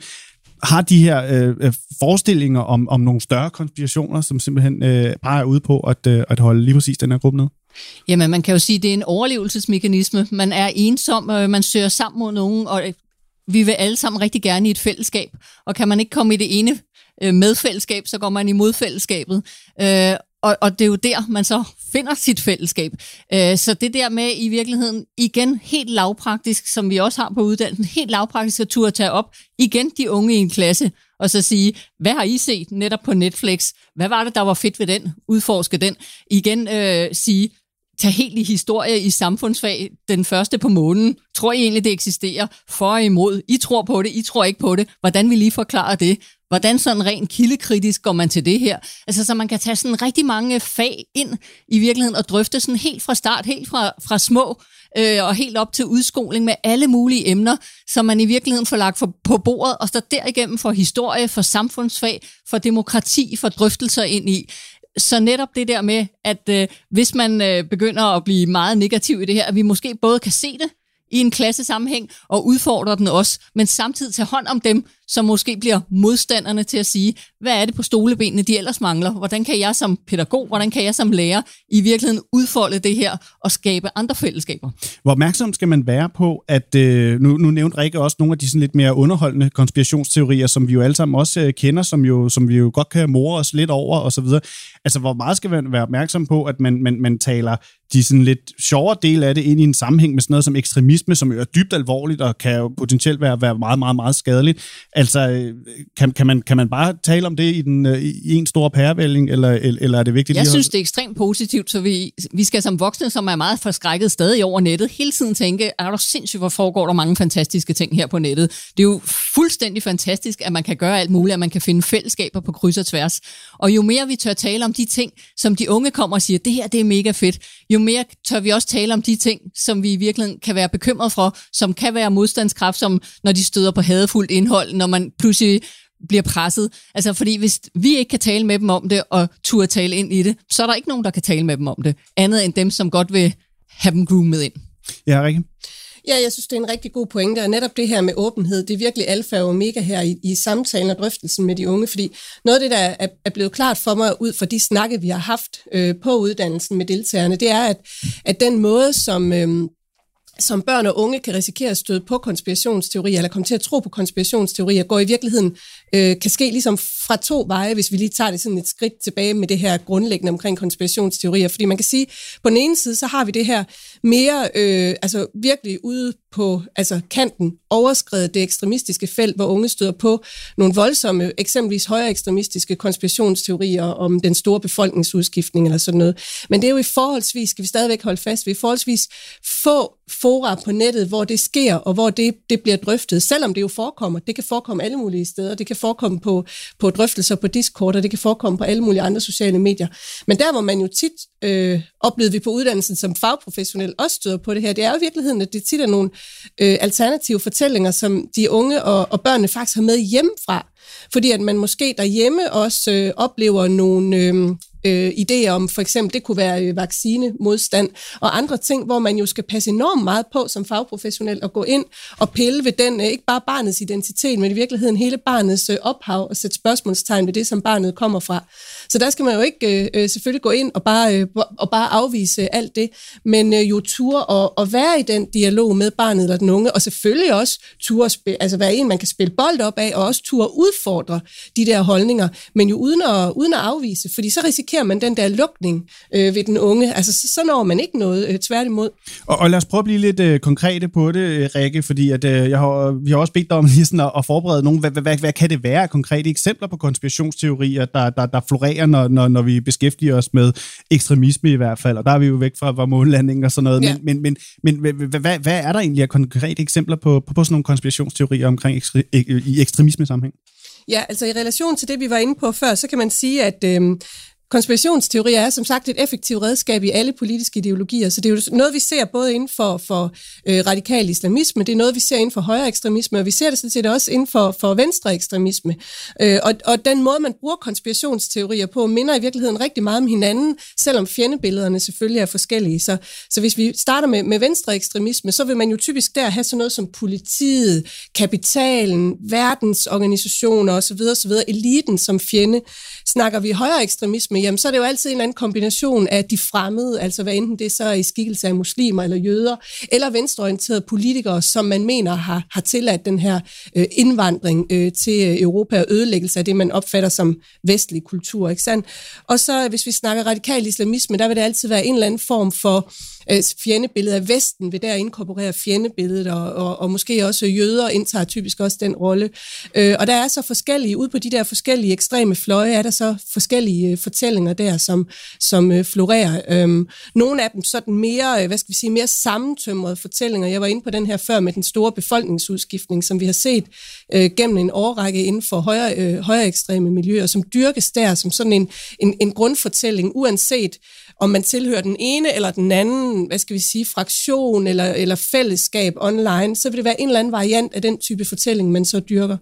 har de her øh, forestillinger om, om nogle større konspirationer, som simpelthen øh, bare er ude på at, øh, at holde lige præcis den her gruppe ned? Jamen, man kan jo sige, at det er en overlevelsesmekanisme. Man er ensom, øh, man søger sammen mod nogen, og vi vil alle sammen rigtig gerne i et fællesskab. Og kan man ikke komme i det ene øh, medfællesskab, så går man imod fællesskabet. Øh, og, og det er jo der, man så finder sit fællesskab. Øh, så det der med i virkeligheden, igen helt lavpraktisk, som vi også har på uddannelsen, helt lavpraktisk at turde tage op, igen de unge i en klasse, og så sige, hvad har I set netop på Netflix? Hvad var det, der var fedt ved den? Udforske den. Igen øh, sige, tag helt i historie i samfundsfag, den første på månen. Tror I egentlig, det eksisterer? For og imod. I tror på det, I tror ikke på det. Hvordan vil lige forklare det? Hvordan sådan rent kildekritisk går man til det her? Altså, så man kan tage sådan rigtig mange fag ind i virkeligheden og drøfte sådan helt fra start, helt fra, fra små øh, og helt op til udskoling med alle mulige emner, som man i virkeligheden får lagt for, på bordet, og så derigennem for historie, for samfundsfag, for demokrati, for drøftelser ind i. Så netop det der med, at øh, hvis man øh, begynder at blive meget negativ i det her, at vi måske både kan se det i en klassesammenhæng og udfordrer den også, men samtidig tage hånd om dem, som måske bliver modstanderne til at sige, hvad er det på stolebenene, de ellers mangler? Hvordan kan jeg som pædagog, hvordan kan jeg som lærer i virkeligheden udfolde det her og skabe andre fællesskaber? Hvor opmærksom skal man være på, at øh, nu, nu nævnte Rikke også nogle af de sådan lidt mere underholdende konspirationsteorier, som vi jo alle sammen også øh, kender, som, jo, som vi jo godt kan more os lidt over osv. Altså, hvor meget skal man være opmærksom på, at man, man, man taler de sådan lidt sjovere del af det ind i en sammenhæng med sådan noget som ekstremisme, som jo er dybt alvorligt og kan jo potentielt være, være meget, meget, meget skadeligt. Altså, øh, kan, kan, man, kan man bare tale om det i, den, øh, i en stor pærevælling, eller, eller er det vigtigt? Jeg synes, det er ekstremt positivt, så vi, vi skal som voksne, som er meget forskrækket stadig over nettet, hele tiden tænke, er der sindssygt, hvor foregår der mange fantastiske ting her på nettet. Det er jo fuldstændig fantastisk, at man kan gøre alt muligt, at man kan finde fællesskaber på kryds og tværs. Og jo mere vi tør tale om de ting, som de unge kommer og siger, det her det er mega fedt, jo mere tør vi også tale om de ting, som vi i virkeligheden kan være bekymret for, som kan være modstandskraft, som når de støder på hadefuldt indhold, når man pludselig bliver presset. Altså, fordi hvis vi ikke kan tale med dem om det, og turde tale ind i det, så er der ikke nogen, der kan tale med dem om det, andet end dem, som godt vil have dem groomet ind. Ja, Rikke? Ja, jeg synes, det er en rigtig god pointe, og netop det her med åbenhed, det er virkelig alfa og omega her i, i samtalen og drøftelsen med de unge, fordi noget af det, der er, er blevet klart for mig ud fra de snakke, vi har haft øh, på uddannelsen med deltagerne, det er, at, at den måde, som... Øh, som børn og unge kan risikere at støde på konspirationsteorier, eller komme til at tro på konspirationsteorier, går i virkeligheden, øh, kan ske ligesom fra to veje, hvis vi lige tager det sådan et skridt tilbage med det her grundlæggende omkring konspirationsteorier. Fordi man kan sige, på den ene side, så har vi det her mere, øh, altså virkelig ude på altså kanten, overskrede det ekstremistiske felt, hvor unge støder på nogle voldsomme, eksempelvis højere ekstremistiske konspirationsteorier om den store befolkningsudskiftning eller sådan noget. Men det er jo i forholdsvis, skal vi stadigvæk holde fast ved, forholdsvis få fora på nettet, hvor det sker, og hvor det, det bliver drøftet, selvom det jo forekommer. Det kan forekomme alle mulige steder. Det kan forekomme på, på drøftelser på Discord, og det kan forekomme på alle mulige andre sociale medier. Men der, hvor man jo tit, øh, oplevede vi på uddannelsen som fagprofessionel, også støder på det her, det er jo i virkeligheden, at det tit er nogle øh, alternative fortællinger, som de unge og, og børnene faktisk har med hjemmefra. Fordi at man måske derhjemme også øh, oplever nogle... Øh, øh, idéer om, for eksempel, det kunne være øh, vaccinemodstand og andre ting, hvor man jo skal passe enormt meget på som fagprofessionel at gå ind og pille ved den, øh, ikke bare barnets identitet, men i virkeligheden hele barnets øh, ophav og sætte spørgsmålstegn ved det, som barnet kommer fra. Så der skal man jo ikke øh, øh selvfølgelig gå ind og bare, øh, og bare afvise alt det, men øh, jo ture og, og være i den dialog med barnet eller den unge, og selvfølgelig også ture altså være en, man kan spille bold op af, og også ture udfordre de der holdninger, men jo uden at, uden at afvise, fordi så risikerer man den der lukning øh, ved den unge. Altså så, så når man ikke noget øh, tværtimod. Og, og lad os prøve at blive lidt øh, konkrete på det, øh, Rikke, fordi at, øh, jeg har, vi har også bedt dig om lige sådan at, at forberede nogle, hvad, hvad, hvad, kan det være konkrete eksempler på konspirationsteorier, der, der, der florerer når, når, når vi beskæftiger os med ekstremisme i hvert fald, og der er vi jo væk fra, fra månlanding og sådan noget. Ja. Men, men, men, men hvad, hvad, hvad er der egentlig af konkrete eksempler på, på, på sådan nogle konspirationsteorier omkring ekstre, i ekstremisme sammenhæng? Ja, altså i relation til det, vi var inde på før, så kan man sige, at øh, Konspirationsteorier er som sagt et effektivt redskab i alle politiske ideologier, så det er jo noget, vi ser både inden for, for øh, radikal islamisme, det er noget, vi ser inden for højre ekstremisme, og vi ser det sådan set også inden for, for venstre ekstremisme. Øh, og, og den måde, man bruger konspirationsteorier på, minder i virkeligheden rigtig meget om hinanden, selvom fjendebillederne selvfølgelig er forskellige. Så, så hvis vi starter med, med venstre ekstremisme, så vil man jo typisk der have sådan noget som politiet, kapitalen, verdensorganisationer osv., osv., eliten som fjende. Snakker vi højere ekstremisme, jamen så er det jo altid en eller anden kombination af de fremmede, altså hvad enten det så er i skikkelse af muslimer eller jøder, eller venstreorienterede politikere, som man mener har, har tilladt den her øh, indvandring øh, til øh, Europa og ødelæggelse af det, man opfatter som vestlig kultur. Ikke sandt? Og så hvis vi snakker radikal islamisme, der vil det altid være en eller anden form for øh, fjendebillede af Vesten, vil der inkorporere fjendebilledet, og, og, og måske også jøder indtager typisk også den rolle. Øh, og der er så forskellige, ud på de der forskellige ekstreme fløje, er der så forskellige øh, fortællinger der, som, som øh, florerer. Øh, nogle af dem sådan mere, øh, hvad skal vi sige, mere sammentømrede fortællinger. Jeg var inde på den her før med den store befolkningsudskiftning, som vi har set øh, gennem en årrække inden for højere, øh, højere ekstreme miljøer, som dyrkes der som sådan en, en, en grundfortælling, uanset om man tilhører den ene eller den anden, hvad skal vi sige, fraktion eller, eller fællesskab online, så vil det være en eller anden variant af den type fortælling, man så dyrker.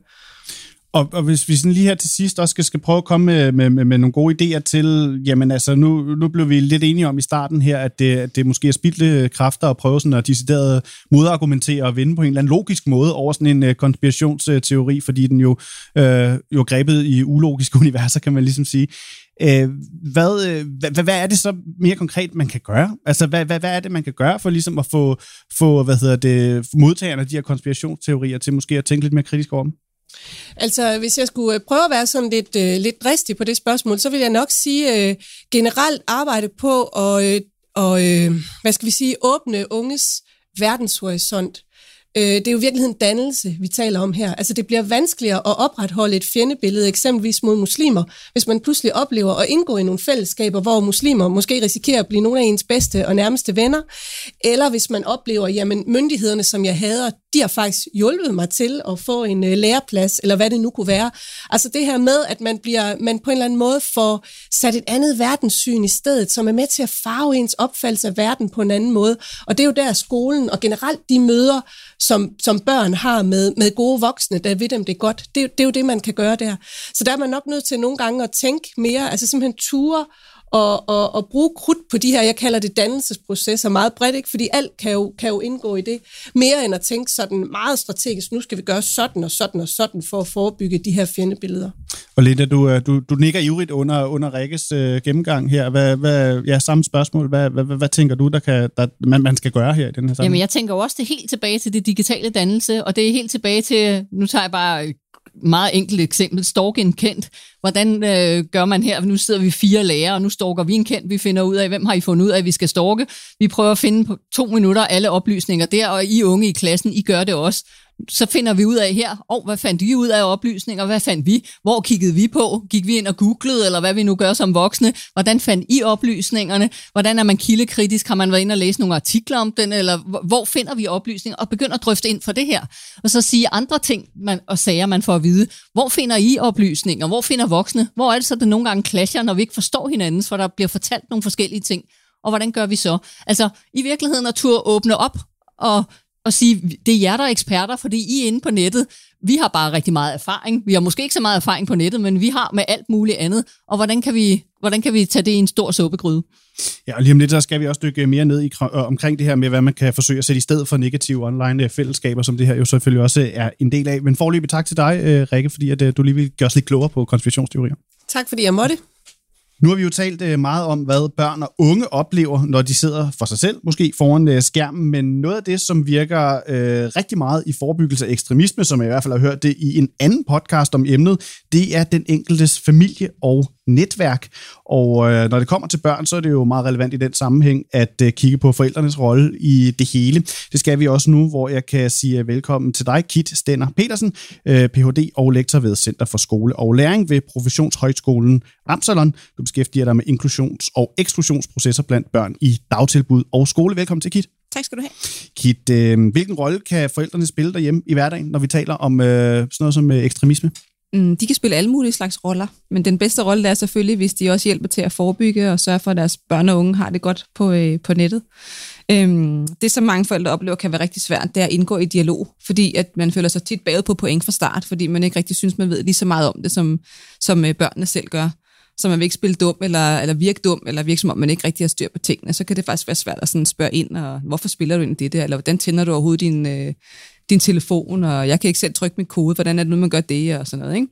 Og, og hvis vi sådan lige her til sidst også skal, skal prøve at komme med, med, med, med nogle gode idéer til, jamen altså nu, nu blev vi lidt enige om i starten her, at det, at det måske er spildte kræfter at prøve sådan at decideret modargumentere og vinde på en eller anden logisk måde over sådan en uh, konspirationsteori, fordi den jo, øh, jo grebet i ulogiske [LAUGHS] universer, kan man ligesom sige. Uh, hvad, hvad, hvad er det så mere konkret, man kan gøre? Altså, hvad, hvad, hvad er det, man kan gøre for ligesom at få, få hvad hedder det, modtagerne af de her konspirationsteorier til måske at tænke lidt mere kritisk over dem? Altså, hvis jeg skulle øh, prøve at være sådan lidt, øh, lidt dristig på det spørgsmål, så vil jeg nok sige øh, generelt arbejde på at, øh, og, øh, hvad skal vi sige, åbne unges verdenshorisont. Øh, det er jo i virkeligheden dannelse, vi taler om her. Altså det bliver vanskeligere at opretholde et fjendebillede, eksempelvis mod muslimer, hvis man pludselig oplever at indgå i nogle fællesskaber, hvor muslimer måske risikerer at blive nogle af ens bedste og nærmeste venner, eller hvis man oplever, jamen myndighederne, som jeg hader, de har faktisk hjulpet mig til at få en øh, læreplads, eller hvad det nu kunne være. Altså det her med, at man, bliver, man på en eller anden måde får sat et andet verdenssyn i stedet, som er med til at farve ens opfattelse af verden på en anden måde. Og det er jo der skolen og generelt de møder, som, som børn har med, med gode voksne, der ved dem det godt. Det, det er jo det, man kan gøre der. Så der er man nok nødt til nogle gange at tænke mere, altså simpelthen ture og, og, og bruge krudt på de her, jeg kalder det dannelsesprocesser meget bredt, ikke? fordi alt kan jo, kan jo indgå i det, mere end at tænke sådan meget strategisk, nu skal vi gøre sådan og sådan og sådan for at forebygge de her fjendebilleder. Og Linda, du, øh, du, du nikker ivrigt under, under Rikkes øh, gennemgang her. Hvad, hvad, ja, samme spørgsmål. Hvad, hvad, hvad, hvad tænker du, der kan, der, man, man skal gøre her i den her sammenhæng? Jamen, jeg tænker også det helt tilbage til det digitale dannelse, og det er helt tilbage til, nu tager jeg bare meget enkelt eksempel, stalk en kendt. Hvordan øh, gør man her? Nu sidder vi fire lærere, og nu stalker vi en kendt. Vi finder ud af, hvem har I fundet ud af, at vi skal stalke. Vi prøver at finde på to minutter alle oplysninger der, og I unge i klassen, I gør det også så finder vi ud af her, oh, hvad fandt vi ud af oplysninger, hvad fandt vi, hvor kiggede vi på, gik vi ind og googlede, eller hvad vi nu gør som voksne, hvordan fandt I oplysningerne, hvordan er man kildekritisk, har man været inde og læse nogle artikler om den, eller hvor finder vi oplysninger, og begynder at drøfte ind for det her, og så sige andre ting man, og sager, man får at vide, hvor finder I oplysninger, hvor finder voksne, hvor er det så, det nogle gange clasher, når vi ikke forstår hinandens, for der bliver fortalt nogle forskellige ting, og hvordan gør vi så? Altså, i virkeligheden at turde åbne op og og sige, det er jer, der er eksperter, fordi I er inde på nettet. Vi har bare rigtig meget erfaring. Vi har måske ikke så meget erfaring på nettet, men vi har med alt muligt andet. Og hvordan kan vi, hvordan kan vi tage det i en stor suppegryde? Ja, og lige om lidt, så skal vi også dykke mere ned i, omkring det her med, hvad man kan forsøge at sætte i stedet for negative online øh, fællesskaber, som det her jo selvfølgelig også er en del af. Men forløbig tak til dig, øh, Rikke, fordi at, øh, du lige vil gøre os lidt klogere på konspirationsteorier. Tak fordi jeg måtte. Nu har vi jo talt øh, meget om, hvad børn og unge oplever, når de sidder for sig selv, måske foran øh, skærmen, men noget af det, som virker øh, rigtig meget i forebyggelse af ekstremisme, som jeg i hvert fald har hørt det i en anden podcast om emnet, det er den enkeltes familie og netværk. Og øh, når det kommer til børn, så er det jo meget relevant i den sammenhæng at øh, kigge på forældrenes rolle i det hele. Det skal vi også nu, hvor jeg kan sige velkommen til dig, Kit Stenner Petersen, øh, Ph.D. og lektor ved Center for Skole og Læring ved Professionshøjskolen Absalon. Du beskæftiger dig med inklusions- og eksklusionsprocesser blandt børn i dagtilbud og skole. Velkommen til, Kit. Tak skal du have. Kit, øh, hvilken rolle kan forældrene spille derhjemme i hverdagen, når vi taler om øh, sådan noget som øh, ekstremisme? Mm, de kan spille alle mulige slags roller, men den bedste rolle er selvfølgelig, hvis de også hjælper til at forebygge og sørge for, at deres børn og unge har det godt på, øh, på nettet. Øhm, det, som mange forældre oplever, kan være rigtig svært, det er at indgå i dialog, fordi at man føler sig tit baget på point fra start, fordi man ikke rigtig synes, man ved lige så meget om det, som, som øh, børnene selv gør. Så man vil ikke spille dum, eller, eller virke dum, eller virke som om man ikke rigtig har styr på tingene. Så kan det faktisk være svært at sådan spørge ind, og hvorfor spiller du ind i det der, eller hvordan tænder du overhovedet din, øh, din telefon, og jeg kan ikke selv trykke min kode, hvordan er det nu, man gør det, og sådan noget, ikke?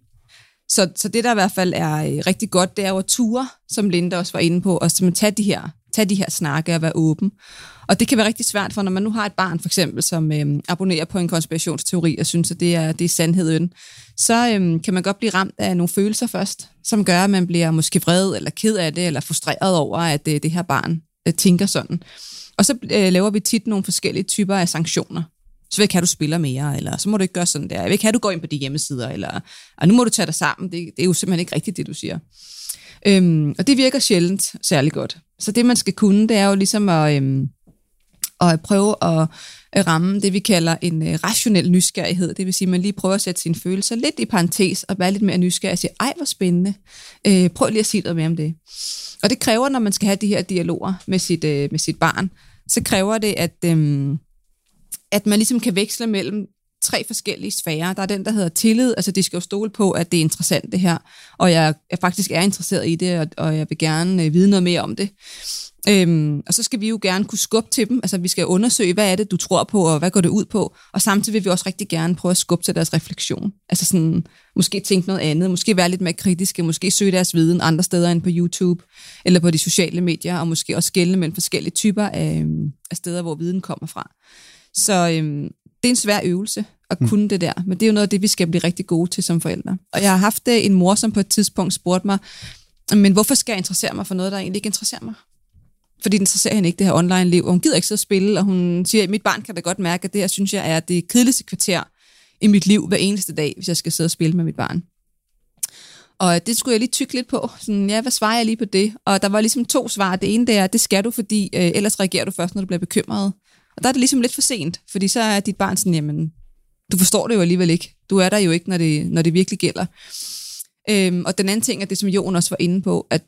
Så, så det, der i hvert fald er øh, rigtig godt, det er jo at ture, som Linda også var inde på, og at tage de her, tage de her snakke og være åben. Og det kan være rigtig svært, for når man nu har et barn, for eksempel, som øhm, abonnerer på en konspirationsteori og synes, at det er, det er sandheden, så øhm, kan man godt blive ramt af nogle følelser først, som gør, at man bliver måske vred eller ked af det, eller frustreret over, at det, øh, det her barn øh, tænker sådan. Og så øh, laver vi tit nogle forskellige typer af sanktioner så vil jeg ikke have, du spiller mere, eller så må du ikke gøre sådan der. Jeg vil ikke have, du går ind på de hjemmesider, eller nu må du tage dig sammen. Det, det er jo simpelthen ikke rigtigt, det du siger. Øhm, og det virker sjældent særlig godt. Så det, man skal kunne, det er jo ligesom at, øhm, at prøve at ramme det, vi kalder en øh, rationel nysgerrighed. Det vil sige, at man lige prøver at sætte sine følelser lidt i parentes og være lidt mere nysgerrig og sige, ej, hvor spændende. Øh, prøv lige at sige noget mere om det. Og det kræver, når man skal have de her dialoger med sit, øh, med sit barn, så kræver det, at, øh, at man ligesom kan veksle mellem tre forskellige sfærer. Der er den, der hedder tillid, altså de skal jo stole på, at det er interessant det her, og jeg, jeg faktisk er interesseret i det, og, og jeg vil gerne øh, vide noget mere om det. Øhm, og så skal vi jo gerne kunne skubbe til dem, altså vi skal undersøge, hvad er det, du tror på, og hvad går det ud på, og samtidig vil vi også rigtig gerne prøve at skubbe til deres refleksion. Altså sådan, måske tænke noget andet, måske være lidt mere kritiske, måske søge deres viden andre steder end på YouTube, eller på de sociale medier, og måske også skælde mellem forskellige typer af, af steder, hvor viden kommer fra. Så øhm, det er en svær øvelse at kunne mm. det der, men det er jo noget af det, vi skal blive rigtig gode til som forældre. Og jeg har haft øh, en mor, som på et tidspunkt spurgte mig, men hvorfor skal jeg interessere mig for noget, der egentlig ikke interesserer mig? fordi den interesserer hende ikke det her online-liv, og hun gider ikke sidde og spille, og hun siger, at mit barn kan da godt mærke, at det her, synes jeg, er det kedeligste kvarter i mit liv hver eneste dag, hvis jeg skal sidde og spille med mit barn. Og det skulle jeg lige tykke lidt på. Sådan, ja, hvad svarer jeg lige på det? Og der var ligesom to svar. Det ene det er, det skal du, fordi øh, ellers reagerer du først, når du bliver bekymret. Og der er det ligesom lidt for sent, fordi så er dit barn sådan, jamen, du forstår det jo alligevel ikke. Du er der jo ikke, når det, når det virkelig gælder. Øhm, og den anden ting er det, som Jon også var inde på, at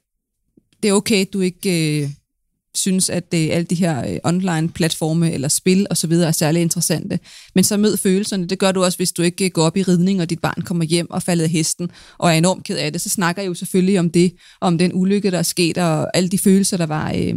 det er okay, du ikke øh, synes, at det, alle de her øh, online-platforme eller spil og så videre er særlig interessante. Men så mød følelserne. Det gør du også, hvis du ikke øh, går op i ridning, og dit barn kommer hjem og falder af hesten og er enormt ked af det. Så snakker jeg jo selvfølgelig om det, om den ulykke, der er sket, og alle de følelser, der var, øh,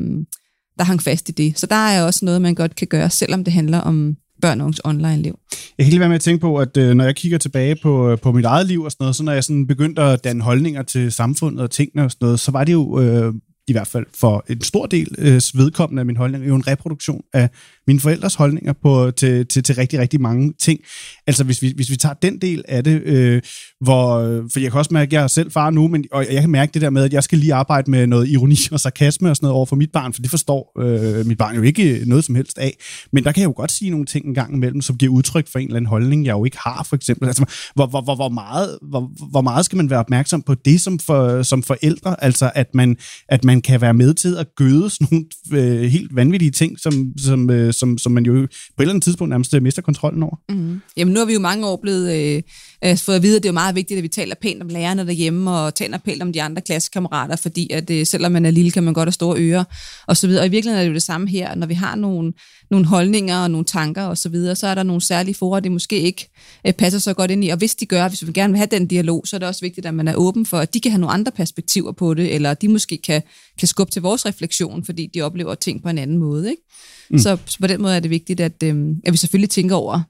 der hang fast i det. Så der er også noget, man godt kan gøre, selvom det handler om børn og unges online-liv. Jeg kan lige være med at tænke på, at øh, når jeg kigger tilbage på, øh, på mit eget liv og sådan noget, så når jeg sådan begyndte at danne holdninger til samfundet og tingene og sådan noget, så var det jo øh, i hvert fald for en stor del øh, vedkommende af min holdning, jo en reproduktion af mine forældres holdninger på, til, til, til rigtig, rigtig mange ting. Altså hvis vi, hvis vi tager den del af det, øh, hvor, for jeg kan også mærke, at jeg er selv far nu, men, og jeg kan mærke det der med, at jeg skal lige arbejde med noget ironi og sarkasme og sådan noget over for mit barn, for det forstår øh, mit barn jo ikke noget som helst af. Men der kan jeg jo godt sige nogle ting en gang imellem, som giver udtryk for en eller anden holdning, jeg jo ikke har, for eksempel. Altså, hvor, hvor, hvor, hvor, meget, hvor, hvor meget skal man være opmærksom på det som, for, som forældre? Altså, at man, at man kan være med til at gøde sådan nogle øh, helt vanvittige ting, som, som, øh, Øh, som, som man jo på et eller andet tidspunkt nærmest øh, mister kontrollen over. Mm. Jamen nu har vi jo mange år blevet øh, øh, fået at vide, at det er jo meget vigtigt, at vi taler pænt om lærerne derhjemme, og taler pænt om de andre klassekammerater, fordi at øh, selvom man er lille, kan man godt have store ører, og så videre. Og i virkeligheden er det jo det samme her, når vi har nogle, nogle holdninger og nogle tanker og så videre, så er der nogle særlige forer, det måske ikke øh, passer så godt ind i. Og hvis de gør, hvis vi gerne vil have den dialog, så er det også vigtigt, at man er åben for, at de kan have nogle andre perspektiver på det, eller de måske kan, kan skubbe til vores refleksion, fordi de oplever ting på en anden måde. Ikke? Mm. Så, så på den måde er det vigtigt, at, øh, at vi selvfølgelig tænker over,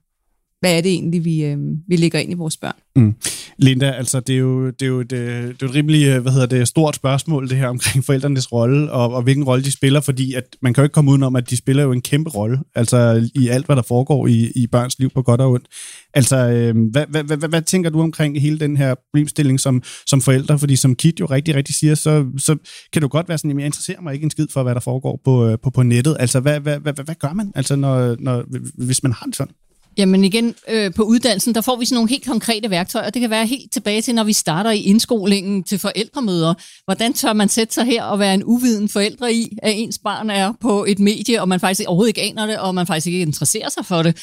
hvad er det egentlig, vi, øh, vi lægger ind i vores børn. Mm. Linda, altså det er jo, det er jo, et, øh, det er et rimelig øh, hvad hedder det, stort spørgsmål, det her omkring [LAUGHS] forældrenes rolle, og, og hvilken rolle de spiller, fordi at man kan jo ikke komme udenom, at de spiller jo en kæmpe rolle, altså i alt, hvad der foregår i, i børns liv på godt og ondt. Altså, øh, hvad, hvad, hvad, hvad, hvad tænker du omkring hele den her problemstilling som, som forældre? Fordi som Kit jo rigtig, rigtig siger, så, så kan du godt være sådan, at jeg interesserer mig ikke en skid for, hvad der foregår på, øh, på, på nettet. Altså, hvad, hvad, hvad, hvad gør man, altså, når, når, hvis man har det sådan? Jamen igen, øh, på uddannelsen, der får vi sådan nogle helt konkrete værktøjer. Det kan være helt tilbage til, når vi starter i indskolingen til forældremøder. Hvordan tør man sætte sig her og være en uviden forældre i, at ens barn er på et medie, og man faktisk overhovedet ikke aner det, og man faktisk ikke interesserer sig for det.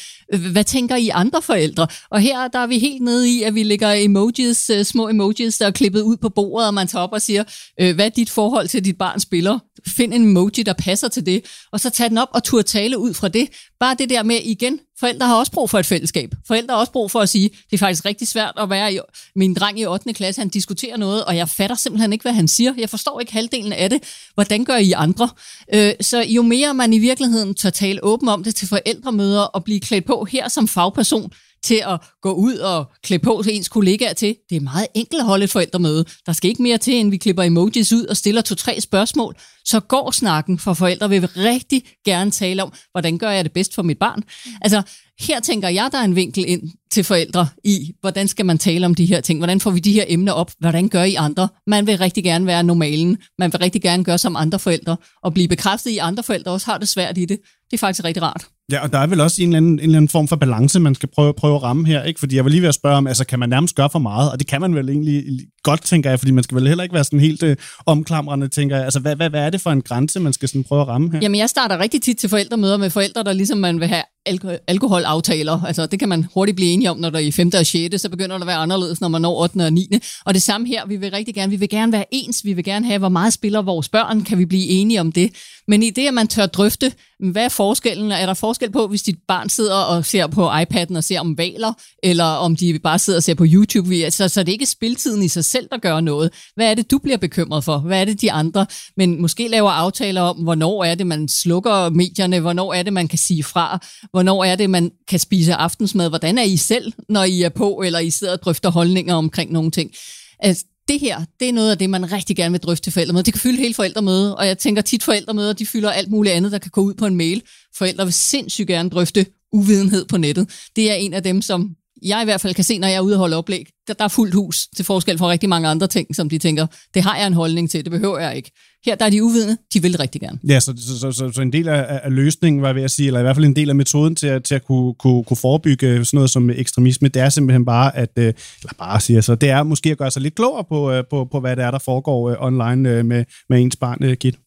Hvad tænker I andre forældre? Og her der er vi helt nede i, at vi lægger emojis, øh, små emojis, der er klippet ud på bordet, og man tager op og siger, øh, hvad er dit forhold til dit barn spiller? Find en emoji, der passer til det, og så tag den op og tur tale ud fra det. Bare det der med igen, Forældre har også brug for et fællesskab. Forældre har også brug for at sige, det er faktisk rigtig svært at være i, min dreng i 8. klasse, han diskuterer noget, og jeg fatter simpelthen ikke, hvad han siger. Jeg forstår ikke halvdelen af det. Hvordan gør I andre? Øh, så jo mere man i virkeligheden tør tale åben om det til forældremøder og blive klædt på her som fagperson, til at gå ud og klæde på til ens kollegaer til. Det er meget enkelt at holde et forældremøde. Der skal ikke mere til, end vi klipper emojis ud og stiller to-tre spørgsmål. Så går snakken, for forældre vil rigtig gerne tale om, hvordan gør jeg det bedst for mit barn. Altså, her tænker jeg, der er en vinkel ind til forældre i, hvordan skal man tale om de her ting? Hvordan får vi de her emner op? Hvordan gør I andre? Man vil rigtig gerne være normalen. Man vil rigtig gerne gøre som andre forældre. Og blive bekræftet i, at andre forældre også har det svært i det. Det er faktisk rigtig rart. Ja, og der er vel også en eller anden, en eller anden form for balance, man skal prøve, prøve at ramme her, ikke? Fordi jeg var lige ved at spørge om, altså kan man nærmest gøre for meget? Og det kan man vel egentlig godt, tænker jeg, fordi man skal vel heller ikke være sådan helt øh, omklamrende, tænker jeg. Altså hvad, hvad, hvad er det for en grænse, man skal sådan prøve at ramme her? Jamen jeg starter rigtig tit til forældremøder med forældre, der ligesom man vil have alko- alkoholaftaler. Altså, det kan man hurtigt blive enige om, når der er i 5. og 6. Så begynder det at være anderledes, når man når 8. og 9. Og det samme her, vi vil rigtig gerne, vi vil gerne være ens, vi vil gerne have, hvor meget spiller vores børn, kan vi blive enige om det. Men i det, at man tør drøfte, hvad er forskellen? Er der forskel på, hvis dit barn sidder og ser på iPad'en og ser om valer, eller om de bare sidder og ser på YouTube? Altså, så, så det er ikke spiltiden i sig selv, der gør noget. Hvad er det, du bliver bekymret for? Hvad er det, de andre? Men måske laver aftaler om, hvornår er det, man slukker medierne, hvornår er det, man kan sige fra, hvornår er det, man kan spise aftensmad, hvordan er I selv, når I er på, eller I sidder og drøfter holdninger omkring nogle ting. Altså, det her, det er noget af det, man rigtig gerne vil drøfte til forældremøde. Det kan fylde hele forældremødet, og jeg tænker tit forældremøder, de fylder alt muligt andet, der kan gå ud på en mail. Forældre vil sindssygt gerne drøfte uvidenhed på nettet. Det er en af dem, som jeg i hvert fald kan se, når jeg er ude og holde oplæg, der, der er fuldt hus, til forskel fra rigtig mange andre ting, som de tænker, det har jeg en holdning til, det behøver jeg ikke. Her der er de uvidende, de vil rigtig gerne. Ja, så, så, så, så, så en del af, af løsningen, var jeg ved at sige, eller i hvert fald en del af metoden til at, til at kunne, kunne, kunne forebygge sådan noget som ekstremisme, det er simpelthen bare at, øh, eller bare siger så, det er måske at gøre sig lidt klogere på, øh, på, på hvad det er, der foregår øh, online med, med ens barn, Gitt.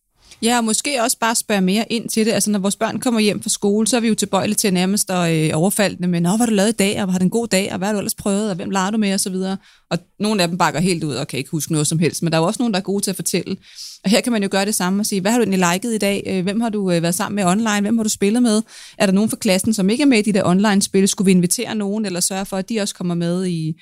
Ja, og måske også bare spørge mere ind til det. Altså, når vores børn kommer hjem fra skole, så er vi jo tilbøjelige til nærmest at øh, overfalde dem med, Nå, hvad har du lavet i dag, og har du en god dag, og hvad har du ellers prøvet, og hvem leger du med, og så videre. Og nogle af dem bakker helt ud og kan ikke huske noget som helst, men der er også nogen, der er gode til at fortælle. Og her kan man jo gøre det samme og sige, hvad har du egentlig liket i dag? Øh, hvem har du øh, været sammen med online? Hvem har du spillet med? Er der nogen fra klassen, som ikke er med i de der online-spil? Skulle vi invitere nogen, eller sørge for, at de også kommer med i,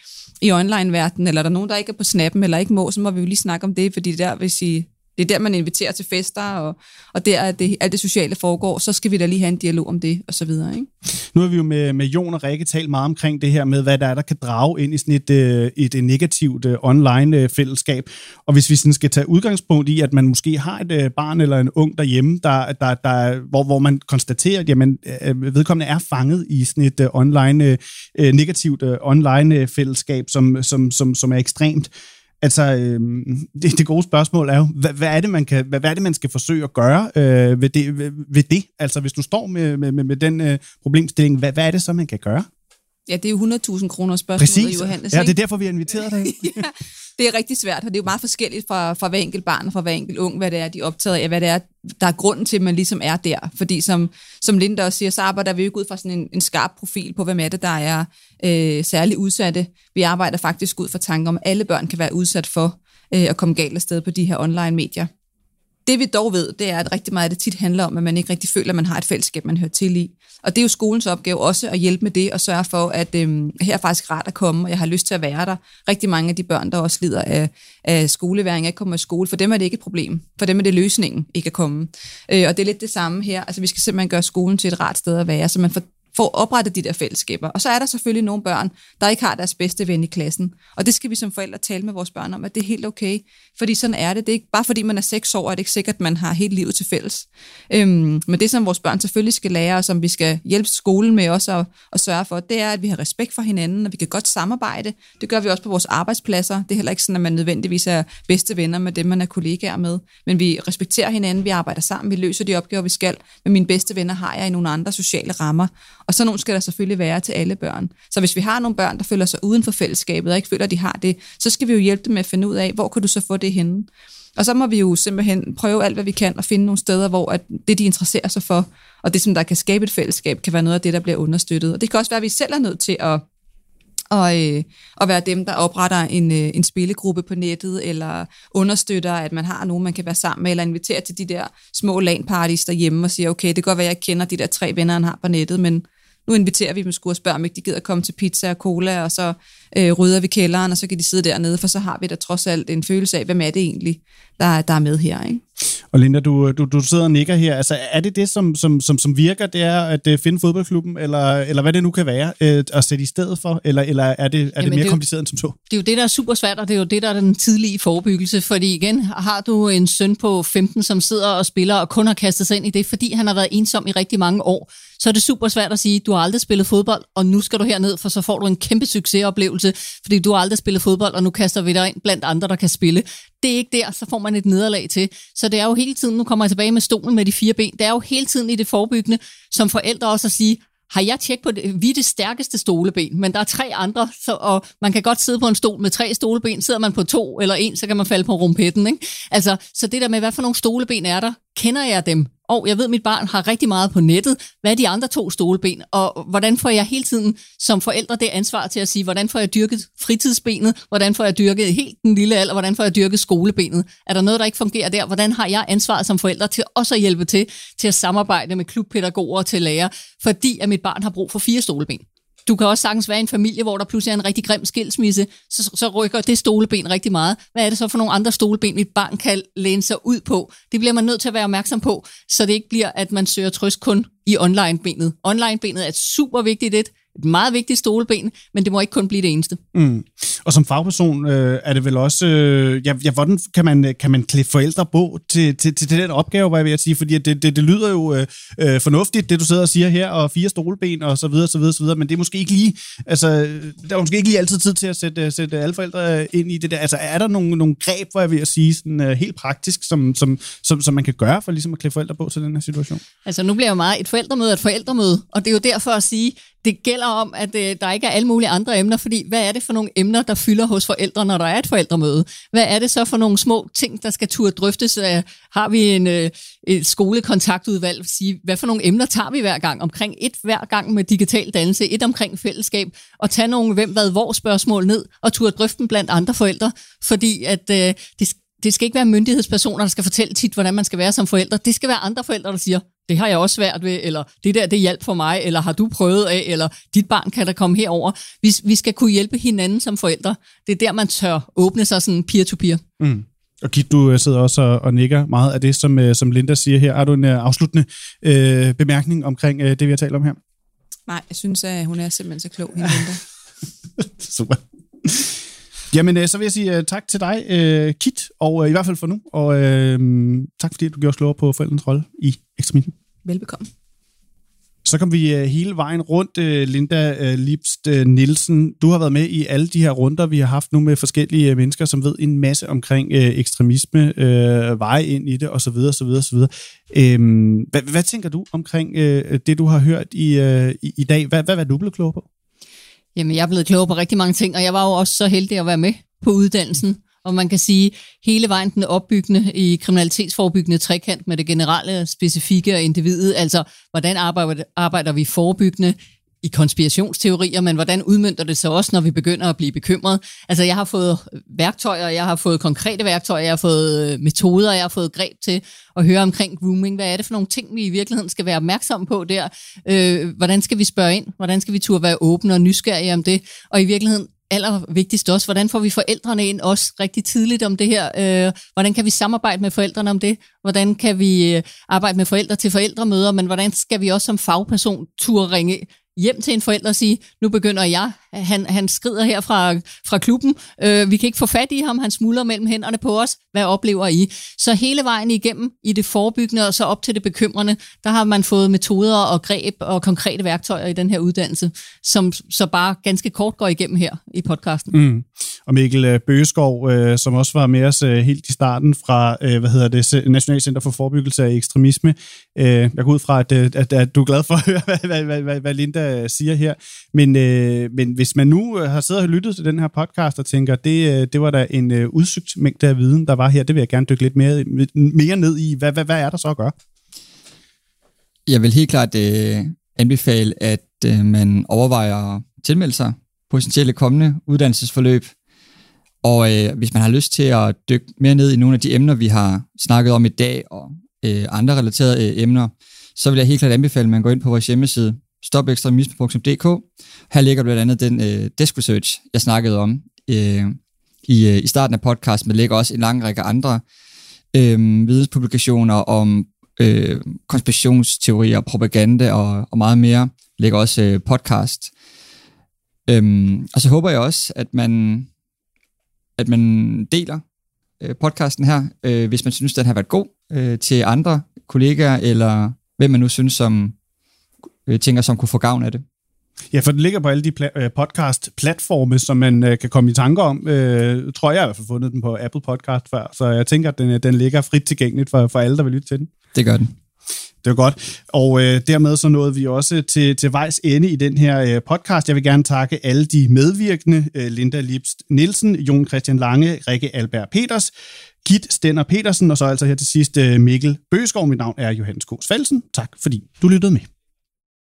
i online-verdenen? Eller er der nogen, der ikke er på snappen, eller ikke må, så må vi jo lige snakke om det, fordi der, hvis I det er der, man inviterer til fester, og, og der er det, alt det sociale foregår, så skal vi da lige have en dialog om det, og så videre. Ikke? Nu har vi jo med, med Jon og Rikke talt meget omkring det her med, hvad der er, der kan drage ind i sådan et, øh, et, et negativt øh, online-fællesskab. Øh, og hvis vi sådan skal tage udgangspunkt i, at man måske har et barn eller en ung derhjemme, der, der, der, hvor, hvor man konstaterer, at jamen, vedkommende er fanget i sådan et online, negativt online-fællesskab, som, som, som, som er ekstremt, Altså, øh, [LAUGHS] det, det gode spørgsmål er jo, hvad, hvad, er det, man kan, hvad, hvad er det, man skal forsøge at gøre øh, ved, det, ved, ved det? Altså, hvis du står med, med, med, med den øh, problemstilling, hvad, hvad er det så, man kan gøre? Ja, det er jo 100.000 kroner spørgsmål, Præcis. Johannes. Ja, det er derfor, vi har inviteret dig. [LAUGHS] ja, det er rigtig svært, og det er jo meget forskelligt fra, fra hver enkelt barn og fra hver enkelt ung, hvad det er, de er optaget af, hvad det er, der er grunden til, at man ligesom er der. Fordi som, som Linda også siger, så arbejder vi jo ikke ud fra sådan en, en skarp profil på, hvem er det, der er øh, særligt udsatte. Vi arbejder faktisk ud fra tanker om, at alle børn kan være udsat for øh, at komme galt afsted på de her online medier. Det vi dog ved, det er, at rigtig meget af det tit handler om, at man ikke rigtig føler, at man har et fællesskab, man hører til i. Og det er jo skolens opgave også at hjælpe med det og sørge for, at øhm, her er faktisk rart at komme, og jeg har lyst til at være der. Rigtig mange af de børn, der også lider af, af skoleværing, ikke kommer i skole, for dem er det ikke et problem. For dem er det løsningen ikke at komme. Øh, og det er lidt det samme her. Altså vi skal simpelthen gøre skolen til et rart sted at være, så man får får oprettet de der fællesskaber. Og så er der selvfølgelig nogle børn, der ikke har deres bedste ven i klassen. Og det skal vi som forældre tale med vores børn om, at det er helt okay. Fordi sådan er det. Det er ikke bare fordi man er seks år, er det ikke sikkert, at man har helt livet til fælles. Øhm, men det, som vores børn selvfølgelig skal lære, og som vi skal hjælpe skolen med også at, at sørge for, det er, at vi har respekt for hinanden, og vi kan godt samarbejde. Det gør vi også på vores arbejdspladser. Det er heller ikke sådan, at man nødvendigvis er bedste venner med dem, man er kollegaer med. Men vi respekterer hinanden, vi arbejder sammen, vi løser de opgaver, vi skal. Men mine bedste venner har jeg i nogle andre sociale rammer. Og sådan nogle skal der selvfølgelig være til alle børn. Så hvis vi har nogle børn, der føler sig uden for fællesskabet og ikke føler, at de har det, så skal vi jo hjælpe dem med at finde ud af, hvor kan du så få det henne. Og så må vi jo simpelthen prøve alt, hvad vi kan, og finde nogle steder, hvor at det, de interesserer sig for, og det, som der kan skabe et fællesskab, kan være noget af det, der bliver understøttet. Og det kan også være, at vi selv er nødt til at og, øh, og være dem, der opretter en, øh, en spillegruppe på nettet, eller understøtter, at man har nogen, man kan være sammen med, eller inviterer til de der små LAN-parties derhjemme og siger, okay, det kan godt være, at jeg kender de der tre venner, han har på nettet, men nu inviterer vi dem sgu og spørger, om ikke de gider komme til pizza og cola, og så øh, rydder vi kælderen, og så kan de sidde dernede, for så har vi da trods alt en følelse af, hvem er det egentlig, der, der er med her. Ikke? Og Linda, du, du, du sidder og nikker her. Altså, er det det, som, som, som, som virker, det er at uh, finde fodboldklubben, eller, eller hvad det nu kan være, uh, at sætte i stedet for, eller, eller er det, er Jamen, det mere det kompliceret end som så? Det er jo det, der er super svært, og det er jo det, der er den tidlige forebyggelse, fordi igen, har du en søn på 15, som sidder og spiller, og kun har kastet sig ind i det, fordi han har været ensom i rigtig mange år, så er det super svært at sige, du har aldrig spillet fodbold, og nu skal du herned, for så får du en kæmpe succesoplevelse, fordi du har aldrig spillet fodbold, og nu kaster vi dig ind blandt andre, der kan spille. Det er ikke der, så får man et nederlag til. Så det er jo hele tiden, nu kommer jeg tilbage med stolen med de fire ben, det er jo hele tiden i det forebyggende, som forældre også at sige, har jeg tjekket på det? Vi er det stærkeste stoleben, men der er tre andre, så, og man kan godt sidde på en stol med tre stoleben. Sidder man på to eller en, så kan man falde på rumpetten. Ikke? Altså, så det der med, hvad for nogle stoleben er der, kender jeg dem? Og jeg ved, at mit barn har rigtig meget på nettet. Hvad er de andre to stoleben? Og hvordan får jeg hele tiden som forældre det ansvar til at sige, hvordan får jeg dyrket fritidsbenet? Hvordan får jeg dyrket helt den lille alder? Hvordan får jeg dyrket skolebenet? Er der noget, der ikke fungerer der? Hvordan har jeg ansvaret som forældre til også at hjælpe til, til at samarbejde med klubpædagoger og til lærer, fordi at mit barn har brug for fire stoleben? Du kan også sagtens være i en familie, hvor der pludselig er en rigtig grim skilsmisse, så, så rykker det stoleben rigtig meget. Hvad er det så for nogle andre stoleben, mit barn kan læne sig ud på? Det bliver man nødt til at være opmærksom på, så det ikke bliver, at man søger trøst kun i online-benet. Online-benet er super vigtigt et, et meget vigtigt stoleben, men det må ikke kun blive det eneste. Mm. Og som fagperson øh, er det vel også, øh, ja, ja, hvordan kan man, kan man klæde forældre på til, til, til, den opgave, hvad jeg vil sige, fordi det, det, det lyder jo øh, øh, fornuftigt, det du sidder og siger her, og fire stolben og så videre, så videre, så videre, men det er måske ikke lige, altså, der er måske ikke lige altid tid til at sætte, sætte alle forældre ind i det der. Altså, er der nogle, nogle greb, hvor jeg vil sige, sådan, uh, helt praktisk, som, som, som, som man kan gøre for ligesom at klæde forældre på til den her situation? Altså, nu bliver jo meget et forældremøde et forældremøde, og det er jo derfor at sige, det gælder om, at øh, der ikke er alle mulige andre emner, fordi hvad er det for nogle emner, der fylder hos forældre, når der er et forældremøde? Hvad er det så for nogle små ting, der skal turde drøftes? Øh, har vi en, øh, et skolekontaktudvalg? Sige, hvad for nogle emner tager vi hver gang? Omkring et hver gang med digital dannelse, et omkring fællesskab, og tage nogle hvem, hvad, hvor spørgsmål ned, og turde drøfte dem blandt andre forældre, fordi at øh, det, det skal ikke være myndighedspersoner, der skal fortælle tit, hvordan man skal være som forældre. Det skal være andre forældre, der siger, det har jeg også svært ved, eller det der, det hjælp for mig, eller har du prøvet af, eller dit barn kan der komme herover. Vi, vi skal kunne hjælpe hinanden som forældre. Det er der, man tør åbne sig sådan peer-to-peer. Mm. Og Kit, du øh, sidder også og, og nikker meget af det, som, øh, som Linda siger her. Har du en uh, afsluttende uh, bemærkning omkring uh, det, vi har talt om her? Nej, jeg synes, at hun er simpelthen så klog, hende Linda. [LAUGHS] Super. Jamen, øh, så vil jeg sige uh, tak til dig, uh, Kit, og uh, i hvert fald for nu. Og uh, tak fordi du gjorde os klogere på forældrenes rolle i ekstremismen. Velbekomme. Så kom vi uh, hele vejen rundt, uh, Linda uh, Lipst Nielsen. Du har været med i alle de her runder, vi har haft nu med forskellige mennesker, som ved en masse omkring ekstremisme, veje ind i det osv. osv., osv. Hvad, hvad tænker du omkring det, du har hørt i, i, i dag? Hvad, hvad er du blevet klog på? Jamen, jeg er blevet klogere på rigtig mange ting, og jeg var jo også så heldig at være med på uddannelsen. Og man kan sige, hele vejen den opbyggende i kriminalitetsforebyggende trekant med det generelle, specifikke og individet, altså hvordan arbejder, arbejder vi forebyggende, i konspirationsteorier, men hvordan udmyndter det sig også, når vi begynder at blive bekymret? Altså, jeg har fået værktøjer, jeg har fået konkrete værktøjer, jeg har fået øh, metoder, jeg har fået greb til at høre omkring grooming. Hvad er det for nogle ting, vi i virkeligheden skal være opmærksomme på der? Øh, hvordan skal vi spørge ind? Hvordan skal vi turde være åbne og nysgerrige om det? Og i virkeligheden allervigtigst også, hvordan får vi forældrene ind også rigtig tidligt om det her? Øh, hvordan kan vi samarbejde med forældrene om det? Hvordan kan vi øh, arbejde med forældre til forældremøder? Men hvordan skal vi også som fagperson turde ringe hjem til en forælder og sige, nu begynder jeg, han, han skrider her fra, fra klubben, øh, vi kan ikke få fat i ham, han smuldrer mellem hænderne på os, hvad oplever I? Så hele vejen igennem i det forebyggende og så op til det bekymrende, der har man fået metoder og greb og konkrete værktøjer i den her uddannelse, som så bare ganske kort går igennem her i podcasten. Mm. Og Mikkel øh, Bøgeskov, øh, som også var med os øh, helt i starten fra, øh, hvad hedder det, National Center for Forebyggelse af Ekstremisme. Øh, jeg går ud fra, at, øh, at, at du er glad for at høre, [LAUGHS] hvad, hvad, hvad, hvad, Linda øh, siger her. Men, øh, men hvis man nu har siddet og lyttet til den her podcast og tænker, det, det var da en øh, udsøgt mængde af viden, der var her, det vil jeg gerne dykke lidt mere, mere ned i. Hvad, hvad, hvad er der så at gøre? Jeg vil helt klart øh, anbefale, at øh, man overvejer at tilmelde sig potentielle kommende uddannelsesforløb. Og øh, hvis man har lyst til at dykke mere ned i nogle af de emner, vi har snakket om i dag, og øh, andre relaterede øh, emner, så vil jeg helt klart anbefale, at man går ind på vores hjemmeside, stopekstremisme.dk. Her ligger blandt andet den øh, desk research, jeg snakkede om øh, i, øh, i starten af podcasten, men ligger også en lang række andre øh, videnspublikationer om øh, konspirationsteorier, propaganda og, og meget mere. Ligger også øh, podcast. Øhm, og så håber jeg også, at man, at man deler øh, podcasten her, øh, hvis man synes, den har været god øh, til andre kollegaer, eller hvem man nu synes, som øh, tænker, som kunne få gavn af det. Ja, for den ligger på alle de pla- øh, podcast-platforme, som man øh, kan komme i tanker om. Øh, tror jeg, jeg har i hvert fald fundet den på Apple Podcast før, så jeg tænker, at den, øh, den ligger frit tilgængeligt for, for alle, der vil lytte til den. Det gør den. Det var godt. Og øh, dermed så nåede vi også til, til vejs ende i den her øh, podcast. Jeg vil gerne takke alle de medvirkende. Øh, Linda Lipst Nielsen, Jon Christian Lange, Rikke Albert Peters, Kit Stenner Petersen, og så altså her til sidst øh, Mikkel Bøgeskov. Mit navn er Johannes K. Svalsen. Tak fordi du lyttede med.